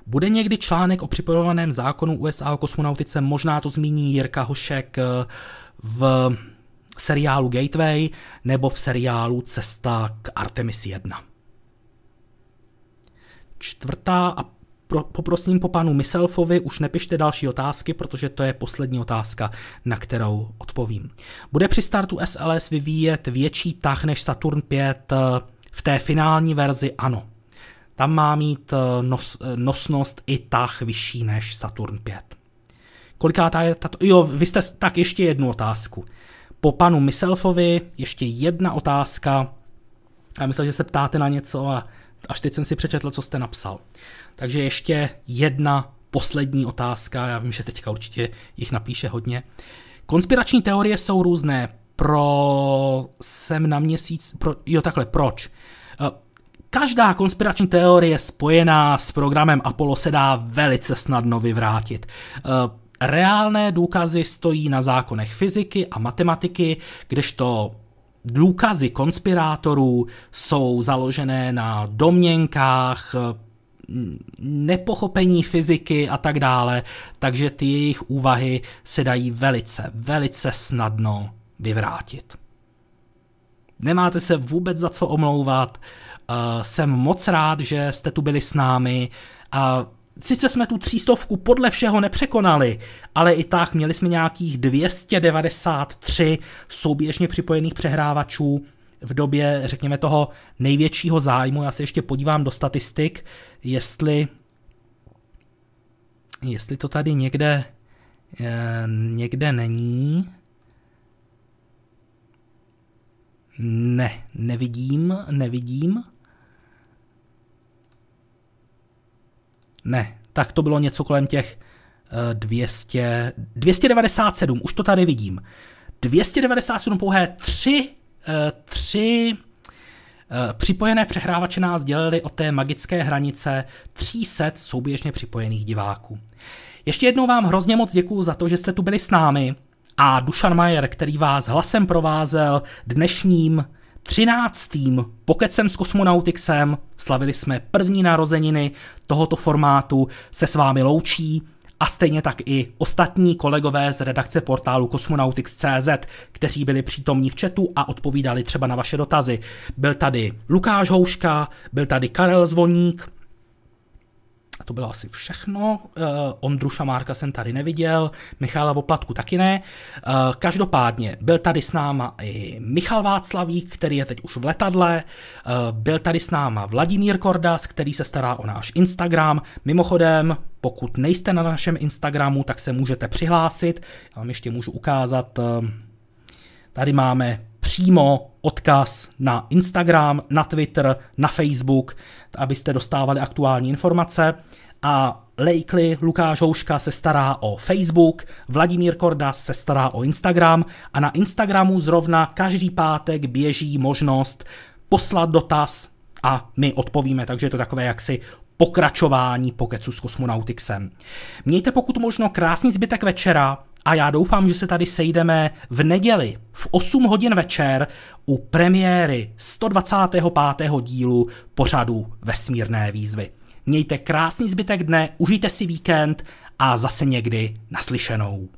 Bude někdy článek o připojovaném zákonu USA o kosmonautice, možná to zmíní Jirka Hošek eh, v seriálu Gateway nebo v seriálu Cesta k Artemis 1. Čtvrtá a pro, poprosím po panu Miselfovi, už nepište další otázky, protože to je poslední otázka, na kterou odpovím. Bude při startu SLS vyvíjet větší tah než Saturn 5 eh, v té finální verzi? Ano. Tam má mít eh, nos, eh, nosnost i tah vyšší než Saturn 5. Kolikátá je tato... Jo, vy jste... Tak ještě jednu otázku. Po panu Miselfovi ještě jedna otázka. Já myslel, že se ptáte na něco a až teď jsem si přečetl, co jste napsal. Takže ještě jedna poslední otázka, já vím, že teďka určitě jich napíše hodně. Konspirační teorie jsou různé. Pro jsem na měsíc, pro, jo takhle, proč? Eh, každá konspirační teorie spojená s programem Apollo se dá velice snadno vyvrátit. Eh, reálné důkazy stojí na zákonech fyziky a matematiky, kdežto důkazy konspirátorů jsou založené na domněnkách, nepochopení fyziky a tak dále, takže ty jejich úvahy se dají velice, velice snadno vyvrátit. Nemáte se vůbec za co omlouvat, uh, jsem moc rád, že jste tu byli s námi. A sice jsme tu třístovku podle všeho nepřekonali, ale i tak měli jsme nějakých 293 souběžně připojených přehrávačů, v době, řekněme, toho největšího zájmu. Já se ještě podívám do statistik, jestli, jestli to tady někde, eh, někde není. Ne, nevidím, nevidím. Ne, tak to bylo něco kolem těch 200, 297, už to tady vidím. 297 pouhé 3 Eh, tři eh, Připojené přehrávače nás dělili od té magické hranice 300 souběžně připojených diváků. Ještě jednou vám hrozně moc děkuju za to, že jste tu byli s námi a Dušan Majer, který vás hlasem provázel dnešním 13. pokecem s kosmonautixem, slavili jsme první narozeniny tohoto formátu, se s vámi loučí a stejně tak i ostatní kolegové z redakce portálu Cosmonautics.cz, kteří byli přítomní v chatu a odpovídali třeba na vaše dotazy. Byl tady Lukáš Houška, byl tady Karel Zvoník, a to bylo asi všechno. Uh, Ondru Šamárka jsem tady neviděl, Michala Voplatku taky ne. Uh, každopádně byl tady s náma i Michal Václavík, který je teď už v letadle. Uh, byl tady s náma Vladimír Kordas, který se stará o náš Instagram. Mimochodem, pokud nejste na našem Instagramu, tak se můžete přihlásit. Já vám ještě můžu ukázat. Tady máme přímo odkaz na Instagram, na Twitter, na Facebook, abyste dostávali aktuální informace. A Lejkli Lukáš Houška se stará o Facebook, Vladimír Kordas se stará o Instagram a na Instagramu zrovna každý pátek běží možnost poslat dotaz a my odpovíme, takže je to takové jaksi pokračování pokecu s kosmonautixem. Mějte pokud možno krásný zbytek večera, a já doufám, že se tady sejdeme v neděli v 8 hodin večer u premiéry 125. dílu pořadu Vesmírné výzvy. Mějte krásný zbytek dne, užijte si víkend a zase někdy naslyšenou.